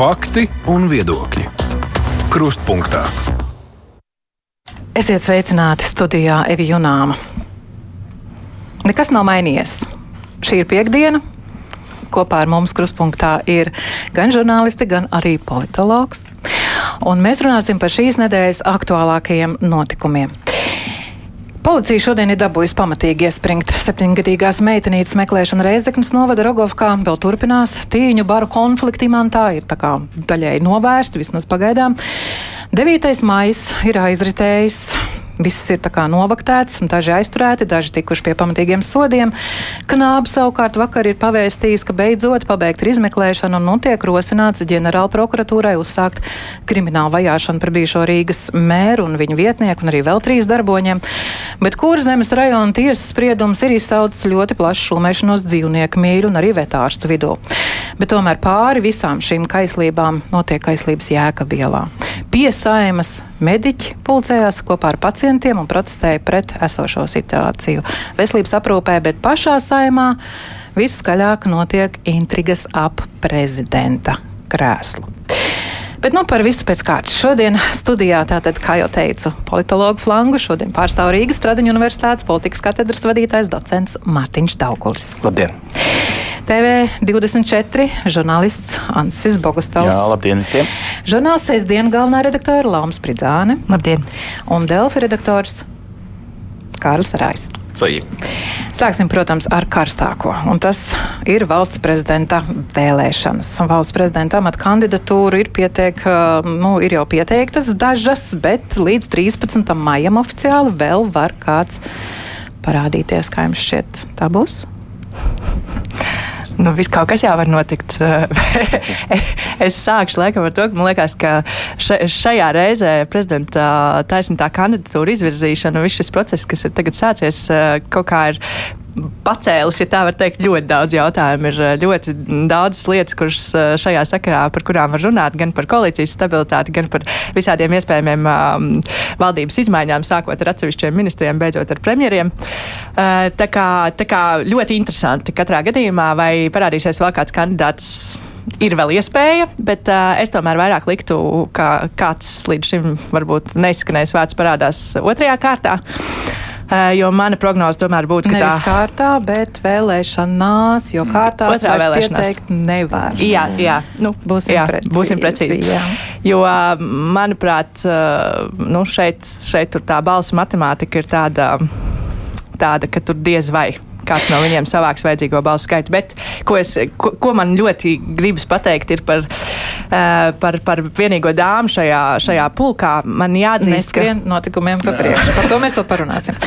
Fakti un viedokļi. Krustpunktā. Esiet sveicināti studijā Evi Junāma. Nekas nav mainījies. Šī ir piekdiena. Kopā ar mums krustpunktā ir gan žurnālisti, gan arī politologs. Un mēs runāsim par šīs nedēļas aktuālākajiem notikumiem. Policija šodien ir dabūjusi pamatīgi iespringt. Septiņgadīgās meitenītes meklēšana Reizeknas novada Rogovkā vēl turpinās. Tīņu baru konflikti imantā ir tā kā daļēji novērsti, vismaz pagaidām. 9. maijs ir aizritējis. Viss ir novaktēts, daži aizturēti, daži tikuši pie pamatīgiem sodiem. Knābs savukārt vakar ir pavēstījis, ka beidzot pabeigta izmeklēšana un nu tiek rosināts ģenerāla prokuratūrai uzsākt kriminālu vajāšanu par bijušo Rīgas mēru un viņu vietnieku un arī vēl trīs darboņiem. Bet kur zemes rajona tiesas spriedums ir izsaucis ļoti plašu šūmēšanos dzīvnieku mīļu un arī vetārstu vidū. Bet tomēr pāri visām šīm kaislībām notiek kaislības jēkabielā. Pie saimas mediķi pulcējās kopā ar pacientiem pacientiem un protestēja pret esošo situāciju veselības aprūpē, bet pašā saimā viskaļāk notiek intrigas ap prezidenta krēslu. Bet nu, par visu pēc kārtas. Šodien studijā, tātad, kā jau teicu, politologu flangu šodien pārstāv Rīgas Stradiņu Universitātes politikas katedras vadītājs docents Mārtiņš Daukulis. Labdien! TV24 žurnālists Ansis Bogustovs. Jā, labdien visiem! Žurnāls sēsdienu galvenā redaktora Lauma Spridzāne. Labdien! Un Delfi redaktors Kārlis Rais. Sveiki! Sāksim, protams, ar karstāko. Un tas ir valsts prezidenta vēlēšanas. Valsts prezidenta amata kandidatūru ir, pieteik, nu, ir jau pieteiktas dažas, bet līdz 13. maijam oficiāli vēl var kāds parādīties. Kā jums šķiet, tā būs? Nu, viss kaut kas jau var notikt. es sākšu laikam ar to, ka man liekas, ka šajā reizē prezidenta taisnītā kandidatūra izvirzīšana, viss šis process, kas ir tagad sācies, kaut kā ir pacēlis, ja tā var teikt, ļoti daudz jautājumu. Ir ļoti daudz lietas, kuras šajā sakarā, par kurām var runāt, gan par koalīcijas stabilitāti, gan par visādiem iespējamiem um, valdības izmaiņām, sākot ar atsevišķiem ministriem, beidzot ar premjeriem. Uh, tā, kā, tā kā ļoti interesanti katrā gadījumā, vai parādīsies vēl kāds kandidāts ir vēl iespēja, bet uh, es tomēr vairāk liktu, ka kāds līdz šim varbūt neizskanējis vārds parādās otrajā kārtā. Uh, jo mana prognoze tomēr būtu, ka Nevis tā ir kārtā, bet vēlēšanās, jo kārtā otrā vēlēšanās nevar. Jā, jā. Nu, būsim jā, precīzi. Būsim precīzi. Jā. Jo, uh, manuprāt, uh, nu šeit, šeit tā balsu matemātika ir tāda, tāda ka tur diez vai kāds no viņiem savāks vajadzīgo balsu skaitu. Bet ko, es, ko, ko man ļoti gribas pateikt, ir par, uh, par, par vienīgo dāmu šajā, šajā pulkā. Man jāatzīst, ka notikumiem pa priekšu. Par to mēs vēl parunāsim.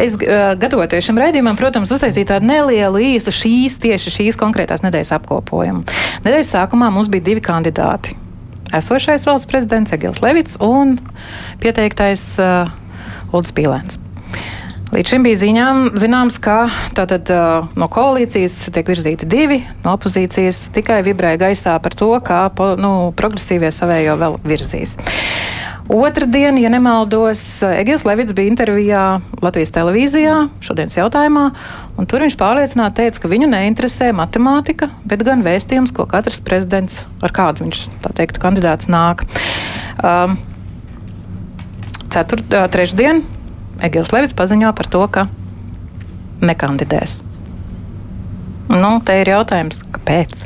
Es uh, gatavoties šim raidījumam, protams, uztaisīju tādu nelielu īsu šīs, tieši šīs konkrētās nedēļas apkopojumu. Nedēļas sākumā mums bija divi kandidāti. Esošais valsts prezidents Egils Levits un pieteiktais uh, Ulds Pīlēns. Līdz šim bija ziņām, zināms, ka tātad, uh, no koalīcijas tiek virzīti divi, no opozīcijas tikai vibrēja gaisā par to, kā po, nu, progresīvie savējo vēl virzīs. Otradien, ja nemaldos, Egils Levits bija intervijā Latvijas televīzijā šodienas jautājumā, un tur viņš pārliecināti teica, ka viņu neinteresē matemātika, bet gan vēstījums, ko katrs prezidents, ar kādu viņš, tā teikt, kandidāts nāk. Um, Ceturt, uh, trešdien Egils Levits paziņo par to, ka nekandidēs. Nu, te ir jautājums, kāpēc?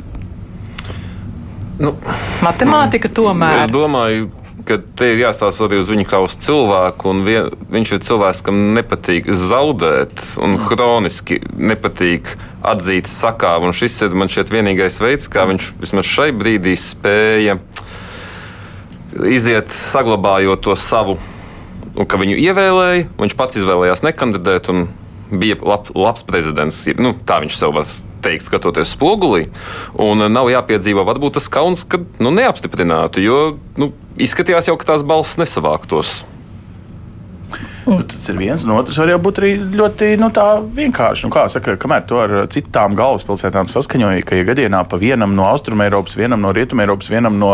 Nu, Matemātika tomēr. Es domāju, ka te ir jāstāsta arī uz viņu kā uz cilvēku. Vien, viņš ir cilvēks, kam nepatīk zaudēt, un hroniski nepatīk atzīt sakāvu. Šis ir man šķiet vienīgais veids, kā viņš vismaz šai brīdī spēja iziet, saglabājot to savu un ka viņu ievēlēja. Viņš pats izvēlējās nekandidēt un bija lab, labs prezidents. Nu, tā viņš sev var teikt, skatoties spogulī. Un nav jāpiedzīvo varbūt tas kauns, ka nu, neapstiprinātu, jo nu, izskatījās jau, ka tās balss nesavāktos. Mm. Tas ir viens, un otrs var būt arī ļoti nu, vienkārši. Nu, kā saka, kamēr to ar citām galvaspilsētām saskaņoja, ka ja gadienā pa vienam no Austrumēropas, vienam no Rietumēropas, vienam no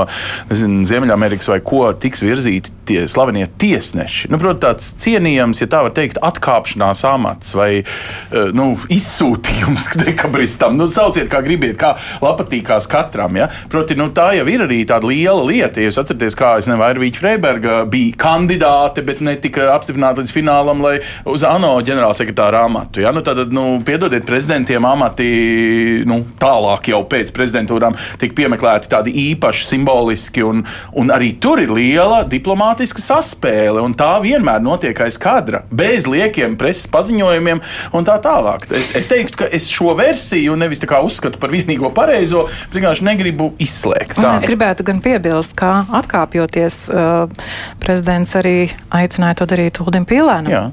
nezinu, Ziemeļamerikas vai ko tiks virzīti tie slavenie tiesneši. Nu, Protams, tāds cienījams, ja tā var teikt, atkāpšanās amats vai eh, nu, izsūtījums dekabristam. Nu, sauciet, kā gribiet, kā patīkās katram. Ja? Proti, nu, tā jau ir arī tāda liela lieta. Ja jūs atceraties, kā Vairvīķa Freiberga bija kandidāte, bet netika apstiprināta līdz finālam, lai uz ANO ģenerālsekretāra amatu. Ja? Nu, tad, nu, piedodiet, prezidentiem amati nu, tālāk jau pēc prezidentūrām tika piemeklēti tādi īpaši simboliski, un, un arī tur ir liela diplomātiska saspēle, un tā vienmēr notiek aiz kadra, bez liekiem preses paziņojumiem un tā tālāk. Es, es teiktu, ka es šo versiju nevis tā kā uzskatu par vienīgo pareizo, bet vienkārši negribu izslēgt. Tā. Es gribētu gan piebilst, ka atkāpjoties, uh, prezidents arī aicināja to darīt Uldim Pīlēnam. Jā.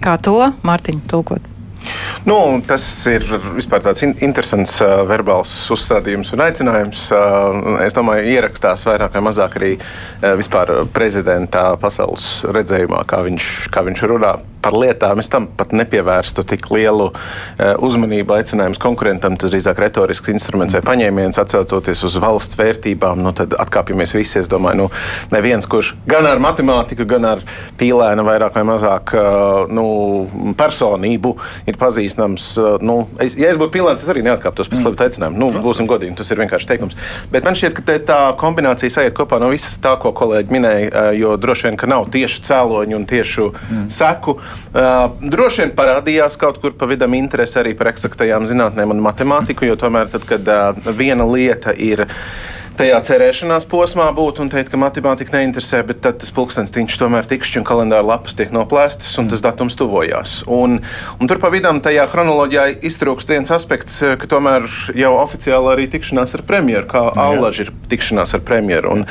Kā to Mārtiņu tulkot? Nu, tas ir vispār tāds in interesants uh, verbāls uzstādījums un aicinājums. Uh, es domāju, ierakstās vairāk vai mazāk arī uh, vispār prezidenta pasaules redzējumā, kā viņš, kā viņš runā par lietām. Es tam pat nepievērstu tik lielu uh, uzmanību. Aicinājums konkurentam tas drīzāk retorisks instruments vai paņēmiens, atcaucoties uz valsts vērtībām. Nu, tad atkāpjamies visi. Es domāju, nu, neviens, kurš gan ar matemātiku, gan ar pīlēnu vairāk vai mazāk uh, nu, personību ir pazīstams. Uh, nu, es, ja es būtu pilns, es arī neatkāptos pēc mm. aicinājumu. Nu, būsim godīgi, tas ir vienkārši teikums. Bet man šķiet, ka tā kombinācija sajiet kopā no visa tā, ko kolēģi minēja, jo droši vien, ka nav tieši cēloņu un tiešu mm. seku. Uh, droši vien parādījās kaut kur pa vidam interese arī par eksaktajām zinātnēm un matemātiku, jo tomēr tad, kad viena lieta ir tajā cerēšanās posmā būt un teikt, ka matemātika neinteresē, bet tad tas pulkstenis tomēr tikšķi un kalendāra lapas tiek noplēstas un tas datums tuvojās. Un, un tur pa vidam tajā chronoloģijā iztrūkst viens aspekts, ka tomēr jau oficiāli arī tikšanās ar premjeru, kā Allaž ir tikšanās ar premjeru. Un,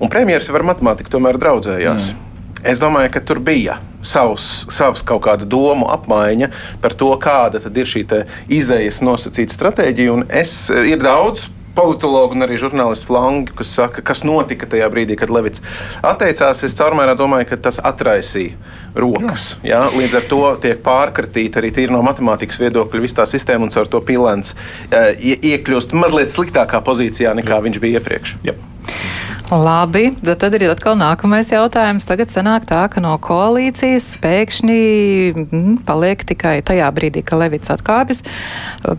un premjeras jau ar matemātiku tomēr draudzējās. Mm. Es domāju, ka tur bija savs, savs kaut kāda domu apmaiņa par to, kāda ir šī izējas nosacīta stratēģija. Un es, ir daudz politologu un arī žurnālistu flangu, kas saka, kas notika tajā brīdī, kad Levits atteicās. Es caurmērā domāju, ka tas atraisīja rokas. Jā. Jā, līdz ar to tiek pārkratīta arī no matemātikas viedokļa viss tā sistēma, un ar to pilēns iekļūst mazliet sliktākā pozīcijā nekā viņš bija iepriekš. Jā. Labi, tad ir atkal nākamais jautājums. Tagad sanāk tā, ka no koalīcijas pēkšņi mm, paliek tikai tajā brīdī, kad Levits atkāpjas,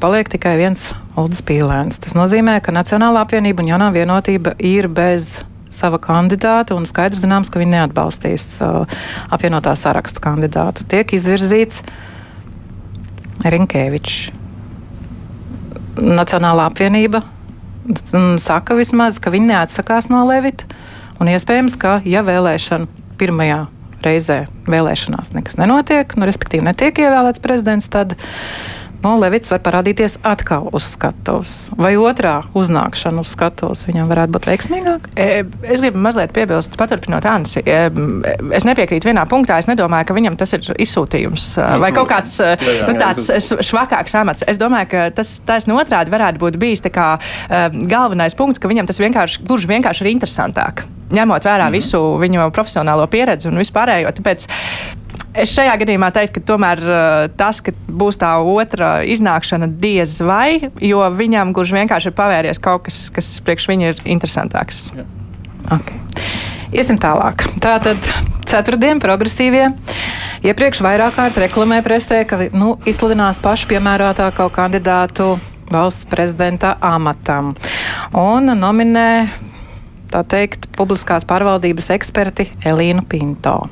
paliek tikai viens Uldis Pīlēns. Tas nozīmē, ka Nacionālā apvienība un jaunā vienotība ir bez sava kandidāta, un skaidrs zināms, ka viņi neatbalstīs uh, apvienotā saraksta kandidātu. Tiek izvirzīts Rinkēvičs. Nacionālā apvienība saka vismaz, ka viņi neatsakās no Levita. Un iespējams, ka ja vēlēšana pirmajā reizē vēlēšanās nekas nenotiek, nu, respektīvi netiek ievēlēts prezidents, tad nu, Levits var parādīties atkal uz skatuves. Vai otrā uznākšana uz skatuves viņam varētu būt veiksmīgāka? E, es gribu mazliet piebilst, paturpinot Ansi. E, es nepiekrītu vienā punktā. Es nedomāju, ka viņam tas ir izsūtījums e, vai kaut kāds nu, tāds švakāks amats. Es domāju, ka tas taisni otrādi varētu būt bijis kā, galvenais punkts, ka viņam tas vienkārši, gluži vienkārši ir interesantāk ņemot vērā mm. visu viņu profesionālo pieredzi un vispārējo. Tāpēc Es šajā gadījumā teiktu, ka tomēr uh, tas, ka būs tā otra iznākšana, diez vai, jo viņam gluži vienkārši ir pavēries kaut kas, kas priekš viņa ir interesantāks. Jā. Okay. Iesim tālāk. Tātad ceturtdien progresīvie iepriekš vairāk kārt reklamē presē, ka nu, izsludinās pašu piemērotāko kandidātu valsts prezidenta amatam un nominē, tā teikt, publiskās pārvaldības eksperti Elīnu Pinto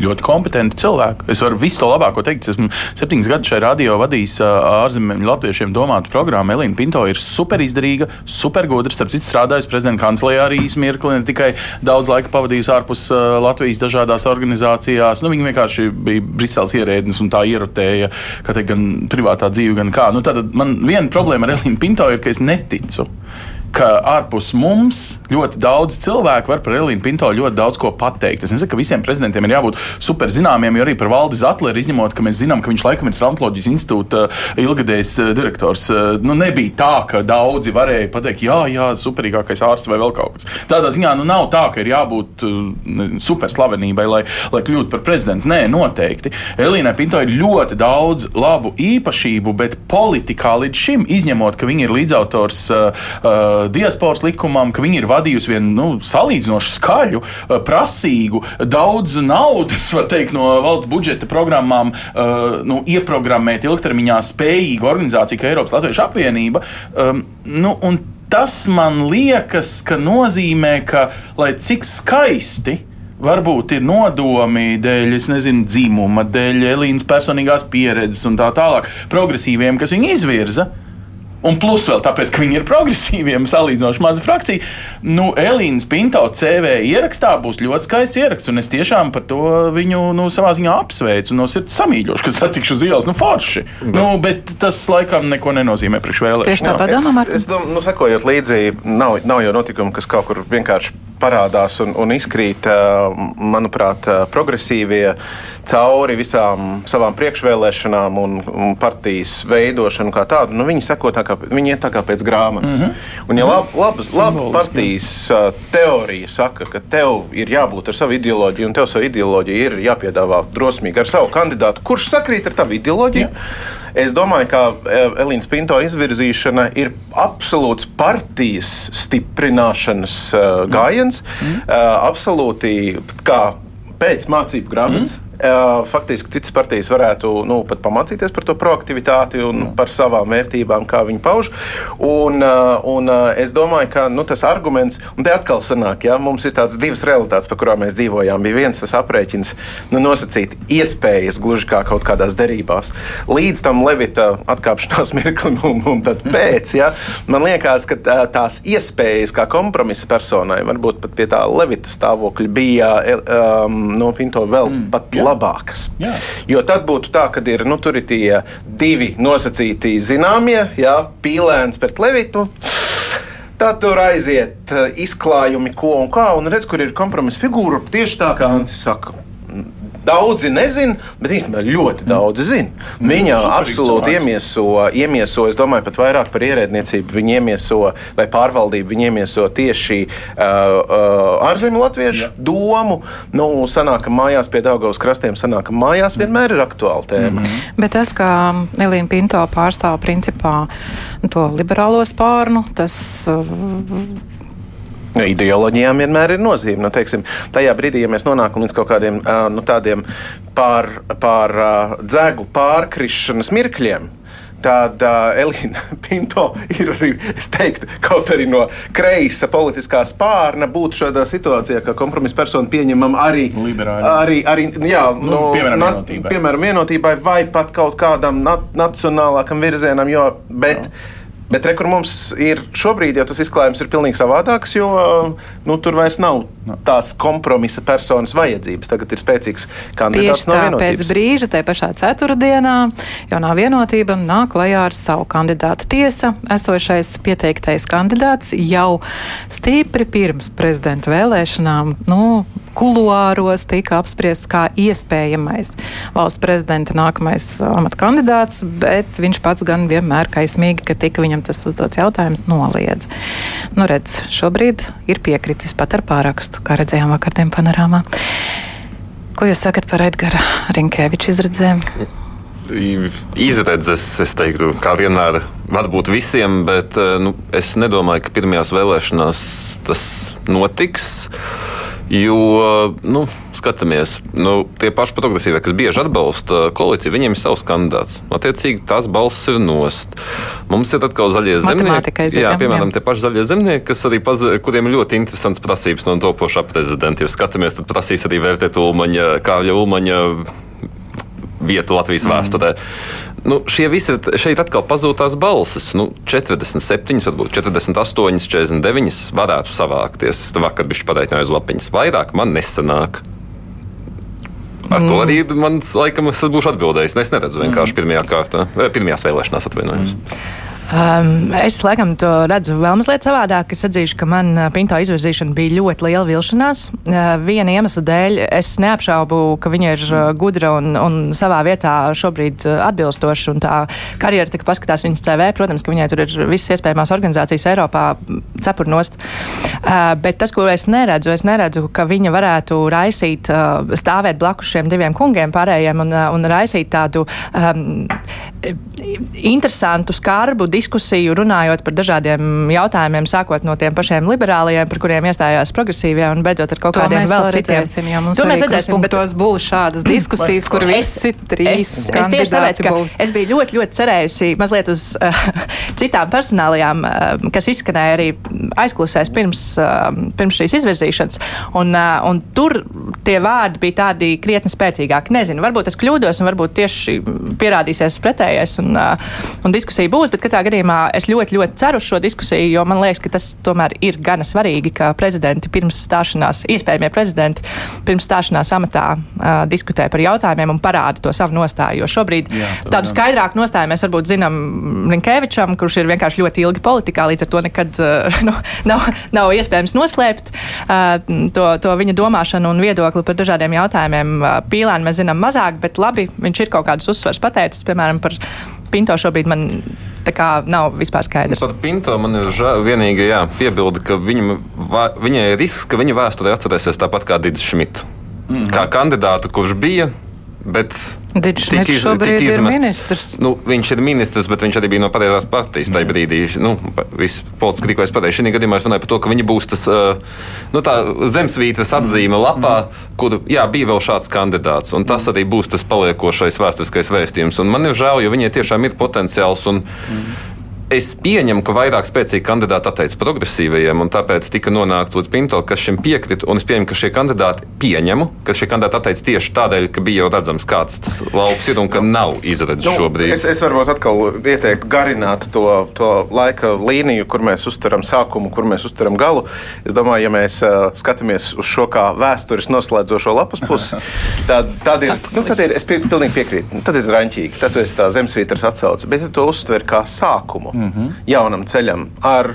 ļoti kompetenti cilvēki. Es varu visu to labāko teikt. Esmu septiņus gadus šajā radio vadījis ārzemju latviešiem domātu programmu. Elīna Pinto ir superizdarīga, supergudra. Starp citu, strādājusi prezidenta kancelējā arī īsmirkli, ne tikai daudz laika pavadījusi ārpus Latvijas dažādās organizācijās. Nu, viņa vienkārši bija Briseles ierēdnis un tā ierotēja, ka te gan privātā dzīve, gan kā. Nu, tad man viena problēma ar Elīnu Pinto ir, ka es neticu ka ārpus mums ļoti daudz cilvēku var par Elīnu Pinto ļoti daudz ko pateikt. Es nesaku, ka visiem prezidentiem ir jābūt super zināmiem, jo arī par Valdi Zatleru izņemot, ka mēs zinām, ka viņš laikam ir Traumatoloģijas institūta ilgadējs eh, direktors. Eh, nu, nebija tā, ka daudzi varēja pateikt, jā, jā, superīgākais ārsts vai vēl kaut kas. Tādā ziņā nu, nav tā, ka ir jābūt eh, superslavenībai, lai, lai kļūtu par prezidentu. Nē, noteikti. Elīnai Pinto ir ļoti daudz labu īpašību, bet politikā līdz šim, izņemot, ka viņa ir līdzautors uh, diasporas likumam, ka viņi ir vadījusi vienu nu, salīdzinoši skaļu, eh, prasīgu, daudz naudas, var teikt, no valsts budžeta programmām uh, nu, ieprogrammēt ilgtermiņā spējīgu organizāciju, kā Eiropas Latviešu apvienība. Um, nu, tas man liekas, ka nozīmē, ka lai cik skaisti varbūt ir nodomi dēļ, es nezinu, dzimuma, dēļ Elīnas personīgās pieredzes un tā tālāk, progresīviem, kas viņu izvirza. Un plus vēl tāpēc, ka viņi ir progresīviem, salīdzinoši maza frakcija. Nu, Elīnas Pinto CV ierakstā būs ļoti skaists ieraksts, un es tiešām par to viņu nu, savā ziņā apsveicu. No sirds samīļošu, ka satikšu uz ielas, nu, forši. Bet. Nu, bet tas laikam neko nenozīmē priekš vēlēšanām. Tieši tāpat domā, es, es domāju, nu, sekojot līdzi, nav, nav jau notikumi, kas kaut kur vienkārši parādās un, un izkrīt, manuprāt, progresīvie cauri visām savām priekšvēlēšanām un, un partijas veidošanu kā tādu. Nu, viņi seko tā kā, viņi iet tā kā pēc grāmatas. Mm -hmm. Un, ja lab, labas, laba partijas teorija saka, ka tev ir jābūt ar savu ideoloģiju, un tev savu ideoloģiju ir jāpiedāvā drosmīgi ar savu kandidātu, kurš sakrīt ar tavu ideoloģiju. Jā. Es domāju, ka Elīnas Pinto izvirzīšana ir absolūts partijas stiprināšanas uh, gājiens. Mm. Uh, absolūti kā pēc mācību grāmatas. Mm. Faktiski citas partijas varētu nu, pat pamācīties par to proaktivitāti un Jā. par savām vērtībām, kā viņi pauž. Un, un es domāju, ka nu, tas arguments, un te atkal sanāk, ja mums ir tādas divas realitātes, par kurām mēs dzīvojām. Bija viens tas aprēķins, nu, nosacīt iespējas, gluži kā kaut kādās derībās. Līdz tam Levita atkāpšanās mirklim un, un tad pēc, ja, man liekas, ka tās iespējas kā kompromisa personai, varbūt pat pie tā Levita stāvokļa bija um, no Pinto vēl mm. pat labāk labākas. Jā. Jo tad būtu tā, ka ir, nu, ir tie divi nosacīti zināmie, jā, pīlēns pret levitu. Tad tur aiziet eh, izklājumi, ko un kā, un redz, kur ir kompromisa figūra. Tieši tā kā Antis saka, Daudzi nezina, bet īstenībā ļoti daudzi zina. Mm, Viņa mm, absolūti iemieso, iemieso, es domāju, pat vairāk par ierēdniecību. Viņa iemieso vai pārvaldību, viņa iemieso tieši uh, uh, ārzemju latviešu ja. domu. Nu, sanāk, ka mājās pie Daugavas krastiem sanāk, ka mājās vienmēr ir aktuāla tēma. Mm -hmm. Bet tas, ka Elīna Pinto pārstāv principā to liberālo spārnu, tas. Uh, Nu, ideoloģijām vienmēr ir nozīme. Nu, teiksim, tajā brīdī, ja mēs nonākam līdz kaut kādiem nu, tādiem pār, pār dzēgu pārkrišanas mirkļiem, tad uh, Elīna Pinto ir arī, es teiktu, kaut arī no kreisa politiskā spārna būt šādā situācijā, ka kompromisa persona pieņemam arī, Liberāļi. arī, arī jā, nu, nu, piemēram, na, vienotībai. piemēram, vienotībai vai pat kaut kādam na nacionālākam virzienam, jo, bet, jā Bet re, mums ir šobrīd, jau tas izklājums ir pilnīgi savādāks, jo nu, tur vairs nav tās kompromisa personas vajadzības. Tagad ir spēcīgs kandidāts Tieši no vienotības. Pēc brīža, tajā pašā ceturtdienā, jaunā vienotība nāk klajā ar savu kandidātu. Tiesa, esošais pieteiktais kandidāts jau stipri pirms prezidenta vēlēšanām, nu, kuluāros tika apspriests kā iespējamais valsts prezidenta nākamais amatkandidāts, bet viņš pats gan vienmēr kaismīgi, ka tika viņam tas uzdots jautājums, noliedz. Nu, redz, šobrīd ir piekritis pat ar pārakstu, kā redzējām vakardien panorāmā. Ko jūs sakat par Edgara Rinkēviča izredzēm? Izredzes, es teiktu, kā vienmēr, varbūt visiem, bet nu, es nedomāju, ka pirmajās vēlēšanās tas notiks. Jo, nu, skatāmies, nu, tie paši progresīvie, kas bieži atbalsta koalīciju, viņiem ir savs kandidāts. Attiecīgi, tās balss ir nost. Mums ir atkal zaļie zemnieki. Jā, piemēram, jā. tie paši zaļie zemnieki, kas arī paz, kuriem ir ļoti interesants prasības no topošā prezidenta. Ja skatāmies, tad prasīs arī vērtēt Ulmaņa, Kāļa Ulmaņa vietu Latvijas mm. vēsturē. Nu, šie visi šeit atkal pazūd tās balsis. Nu, 47, varbūt 48, 49 varētu savākties. Es vakar biju pareiķināju uz lapiņas. Vairāk man nesanāk. Ar mm. to arī man, laikam, es būšu atbildējis. Es neredzu vienkārši pirmajā kārtā, pirmajās vēlēšanās atvainojos. Mm. Um, es laikam to redzu vēl mazliet savādāk. Es atzīšu, ka man uh, Pinto izvirzīšana bija ļoti liela vilšanās. Uh, viena iemesla dēļ es neapšaubu, ka viņa ir uh, gudra un, un savā vietā šobrīd uh, atbilstoša. Tā karjera tika paskatās viņas CV. Protams, ka viņai tur ir visas iespējamās organizācijas Eiropā cepurnost. Uh, bet tas, ko es neredzu, es neredzu, ka viņa varētu raisīt, uh, stāvēt blakus šiem diviem kungiem pārējiem un, uh, un raisīt tādu um, interesantu, skarbu diskusiju, runājot par dažādiem jautājumiem, sākot no tiem pašiem liberālajiem, par kuriem iestājās progresīvie, un beidzot ar kaut to kādiem vēl citiem. Redzēsim, jā, to mēs redzēsim, bet tos būs šādas diskusijas, kur visi trīs es, es tieši tāpēc, ka būs. es biju ļoti, ļoti cerējusi mazliet uz uh, citām personālajām, uh, kas izskanēja arī aizklusēs pirms, uh, pirms šīs izvirzīšanas, un, uh, un tur tie vārdi bija tādi krietni spēcīgāki. Nezinu, varbūt es kļūdos, un varbūt tieši pierādīsies pretējais, un, uh, un diskusija būs, bet katrā gadījumā es ļoti, ļoti ceru uz šo diskusiju, jo man liekas, ka tas tomēr ir gana svarīgi, ka prezidenti pirms stāšanās, iespējamie prezidenti pirms stāšanās amatā uh, diskutē par jautājumiem un parāda to savu nostāju. Jo šobrīd Jā, tādu jā. skaidrāku nostāju mēs varbūt zinām Linkevičam, kurš ir vienkārši ļoti ilgi politikā, līdz ar to nekad uh, nu, nav, nav iespējams noslēpt uh, to, to viņa domāšanu un viedokli par dažādiem jautājumiem. Pīlāni mēs zinām mazāk, bet labi, viņš ir kaut kādus uzsvars pateicis, piemēram, par Pinto šobrīd man tā kā nav vispār skaidrs. Par Pinto man ir žēl, vienīgi jā, piebildi, ka viņam, viņai ir risks, ka viņa vēsturē atcerēsies tāpat kā Digis Šmits. Mm -hmm. Kā kandidātu, kurš bija Bet tika iz, tika izmests. Nu, viņš ir ministrs, bet viņš arī bija no pareizās partijas tajā brīdī. Nu, viss politiski rīkojas pareizi. Šī gadījumā es runāju par to, ka viņi būs tas nu, zemesvītras atzīme lapā, kur jā, bija vēl šāds kandidāts. Un tas arī būs tas paliekošais vēsturiskais vēstījums. Un man ir žēl, jo viņai tiešām ir potenciāls. Un, mm Es pieņemu, ka vairāk spēcīgi kandidāti atteica progresīvajiem, un tāpēc tika nonākts līdz Pinto, kas šim piekrita. Un es pieņemu, ka šie kandidāti pieņemu, ka šie kandidāti atteica tieši tādēļ, ka bija jau redzams, kāds tas lauks ir un ka nav izredzes nu, šobrīd. Es, es varbūt atkal ieteiktu garināt to, to laika līniju, kur mēs uztveram sākumu, kur mēs uztveram galu. Es domāju, ja mēs uh, skatāmies uz šo kā vēstures noslēdzošo lapas pusi, tad, tad ir, nu, tad ir es pie, pilnīgi piekrītu, tad ir raņķīgi, tad ir tā zemesvītras atsauce, bet ja to uztver kā sākumu mm -hmm. jaunam ceļam ar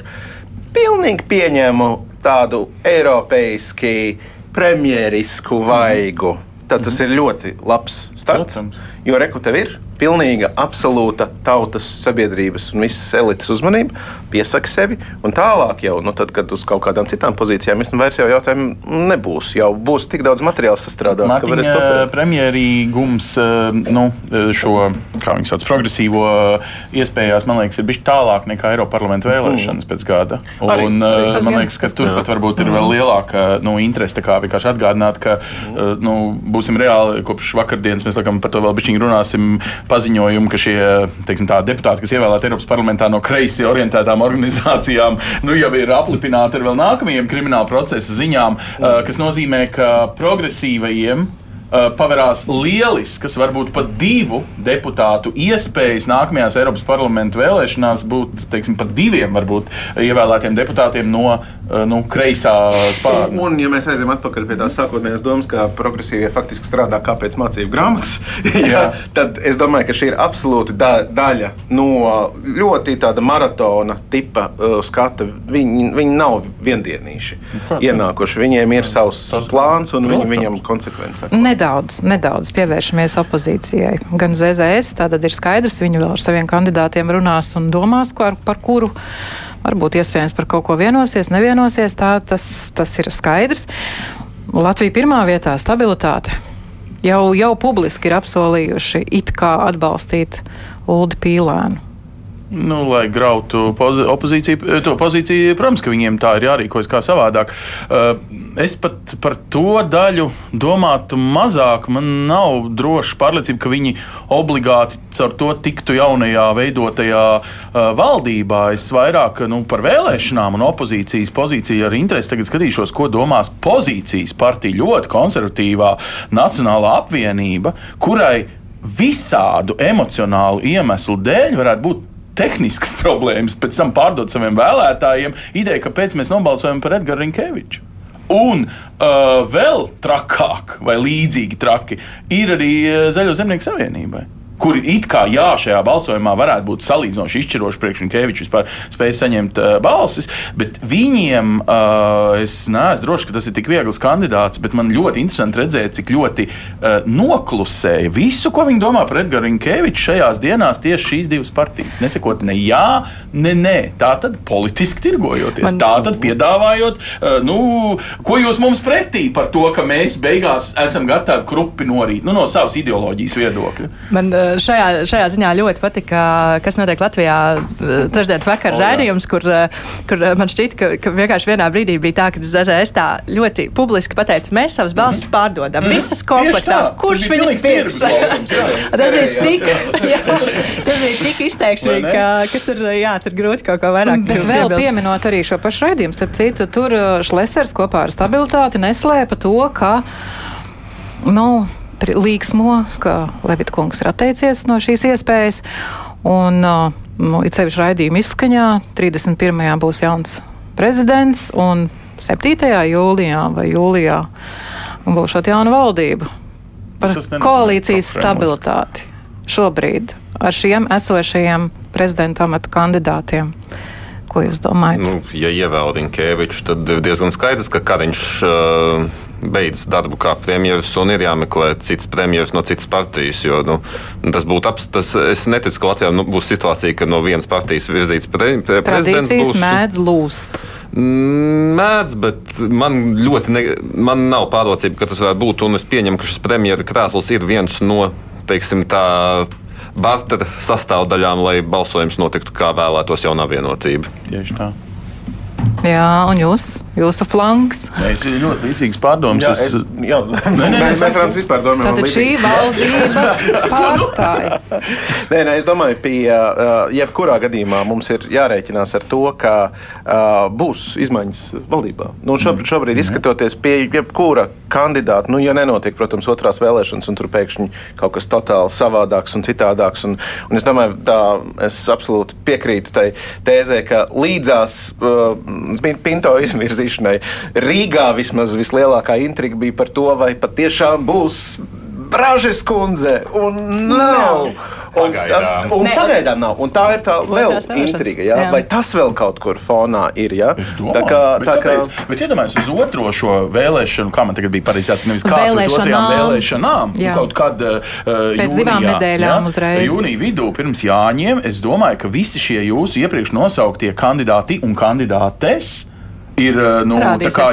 pilnīgi pieņēmu tādu eiropeiski premjerisku vaigu. Mm -hmm. Tad tas mm -hmm. ir ļoti labs starts. Protams. Jo reku tev ir pilnīga, absolūta tautas, sabiedrības un visas elites uzmanība, piesaka sevi. Un tālāk, jau, nu, tad, kad uz kaut kādām citām pozīcijām es nu vairs jau jautājumu nebūs. Jau būs tik daudz materiāla sastrādāts, Mārtiņa, ka varēs to darīt. Premjerīgums eh, nu, eh, šo, sauc, progresīvo iespējās, man liekas, ir bijis tālāk nekā Eiropas parlamenta vēlēšanas mm. pēc gada. Un, arī, arī eh, man liekas, ka turpat varbūt ir vēl mm. lielāka nu, interese, kā vienkārši atgādināt, ka mm. nu, būsim reāli kopš vakardienas, mēs laikam par to vēl bišķiņi runāsim paziņojumu, ka šie teiksim, tā, deputāti, kas ievēlēti Eiropas parlamentā no kreisi orientētām organizācijām, nu, jau ir aplipināti ar vēl nākamajiem krimināla procesa ziņām, kas nozīmē, ka progresīvajiem paverās lielisks, varbūt pat divu deputātu iespējas nākamajās Eiropas parlamenta vēlēšanās būt teiksim, pat diviem varbūt, ievēlētiem deputātiem no uh, nu, kreisā spārna. Un, ja mēs aizējām atpakaļ pie tās sākotnējās domas, ka progresīvie faktiski strādā kā pēc mācību grāmatas, jā, tad es domāju, ka šī ir absolūti da daļa no ļoti tāda maratona tipa uh, skata. Viņi, viņi nav viendienīši ienākuši. Viņiem ir savs plāns un viņi viņam konsekvence nedaudz, nedaudz pievēršamies opozīcijai. Gan ZZS, tātad ir skaidrs, viņi vēl ar saviem kandidātiem runās un domās, par, par kuru varbūt iespējams par kaut ko vienosies, nevienosies. Tā, tas, tas ir skaidrs. Latvija pirmā vietā - stabilitāte. Jau, jau publiski ir apsolījuši it kā atbalstīt Uldi Pīlēnu. Nu, lai grautu opozīciju, to pozīciju, protams, ka viņiem tā ir jārīkojas kā savādāk. Uh, es pat par to daļu domātu mazāk. Man nav droši pārliecība, ka viņi obligāti caur to tiktu jaunajā veidotajā uh, valdībā. Es vairāk nu, par vēlēšanām un opozīcijas pozīciju ar interesi tagad skatīšos, ko domās pozīcijas partija ļoti konservatīvā Nacionālā apvienība, kurai visādu emocionālu iemeslu dēļ varētu būt tehniskas problēmas, pēc tam pārdot saviem vēlētājiem ideju, kāpēc mēs nobalsojam par Edgars Rinkeviču. Un uh, vēl trakāk, vai līdzīgi traki, ir arī uh, Zaļo zemnieku savienībai. Kuri it kā jā, šajā balsojumā varētu būt salīdzinoši izšķiroši priekš Unkevičs vispār spēja saņemt uh, balsis, bet viņiem uh, es neesmu drošs, ka tas ir tik viegls kandidāts, bet man ļoti interesanti redzēt, cik ļoti uh, noklusēja visu, ko viņi domā par Edgars Unkeviču šajās dienās tieši šīs divas partijas. Nesakot ne jā, ne nē, tā tad politiski tirgojoties, man... tā tad piedāvājot, uh, nu, ko jūs mums pretī par to, ka mēs beigās esam gatavi krupi norīt nu, no savas ideoloģijas viedokļa. Man, uh, šajā, šajā ziņā ļoti patika, kas notiek Latvijā eh, trešdienas vakara oh, rādījums, kur, eh, kur man šķiet, ka, ka vienkārši vienā brīdī bija tā, ka ZZS tā ļoti publiski pateica, mēs savas balsis mm -hmm. pārdodam, mm -hmm. visas komplektā. Kurš viņas pirks? tas ir tik, jā, tas ir tik izteiksmīgi, ka, ka tur, jā, tur grūti kaut ko vairāk. Bet vēl piebilst. pieminot arī šo pašu raidījumu, starp citu, tur Šlesers kopā ar stabilitāti neslēpa to, ka, nu, līksmo, ka Levita kungs ir atteicies no šīs iespējas. Un, nu, it sevišķi raidījuma izskaņā 31. būs jauns prezidents, un 7. jūlijā vai jūlijā būs šāda jauna valdība par koalīcijas stabilitāti šobrīd ar šiem esošajiem prezidenta amata kandidātiem. Ko jūs domājat? Nu, ja ievēl Rinkēviču, tad diezgan skaidrs, ka Kariņš uh, beidz darbu kā premjerministrs un ir jāmeklē cits premjerministrs no citas partijas. Jo, nu, tas būtu aps, tas, es neticu, ka Latvijā nu, būs situācija, ka no vienas partijas virzīts pre, pre, prezidents būs. mēdz lūst. Mm, mēdz, bet man ļoti ne, man nav pārliecība, ka tas varētu būt. Un es pieņemu, ka šis premjeras krēsls ir viens no, teiksim, tā bartera sastāvdaļām, lai balsojums notiktu kā vēlētos jaunā vienotība. Tieši tā. Jā, un jūs, jūsu flanks. Mēs ļoti līdzīgas pārdomas. Jā, es, jā. Nē, nē, mēs varam vispār domāt. Tātad šī valdības pārstāja. nē, nē, es domāju, pie uh, jebkurā gadījumā mums ir jārēķinās ar to, ka uh, būs izmaiņas valdībā. Nu, šobrīd, mm. šobrīd izskatoties pie jebkura kandidāta, nu, ja nenotiek, protams, otrās vēlēšanas, un tur pēkšņi kaut kas totāli savādāks un citādāks. Un, un es domāju, tā es absolūti piekrītu tai tēzē, ka līdzās uh, Pinto izvirzīšanai. Rīgā vismaz vislielākā intriga bija par to, vai patiešām būs Bražas kundze. Un nav. Un tas, un pagaidām nav. Un tā ir tā vēl intriga. Ja? Jā. Vai tas vēl kaut kur fonā ir? Ja? Domāju, tā kā, bet, tā kā... Kāpēc? bet iedomājieties uz otro šo vēlēšanu, kā man tagad bija pareizi jāsaka, nevis kā pret otrajām vēlēšanām. Kaut kad uh, Pēc jūnijā, divām nedēļām ja? uzreiz. Jūnija vidū pirms jāņem, es domāju, ka visi šie jūsu iepriekš nosauktie kandidāti un kandidātes ir eh, nu,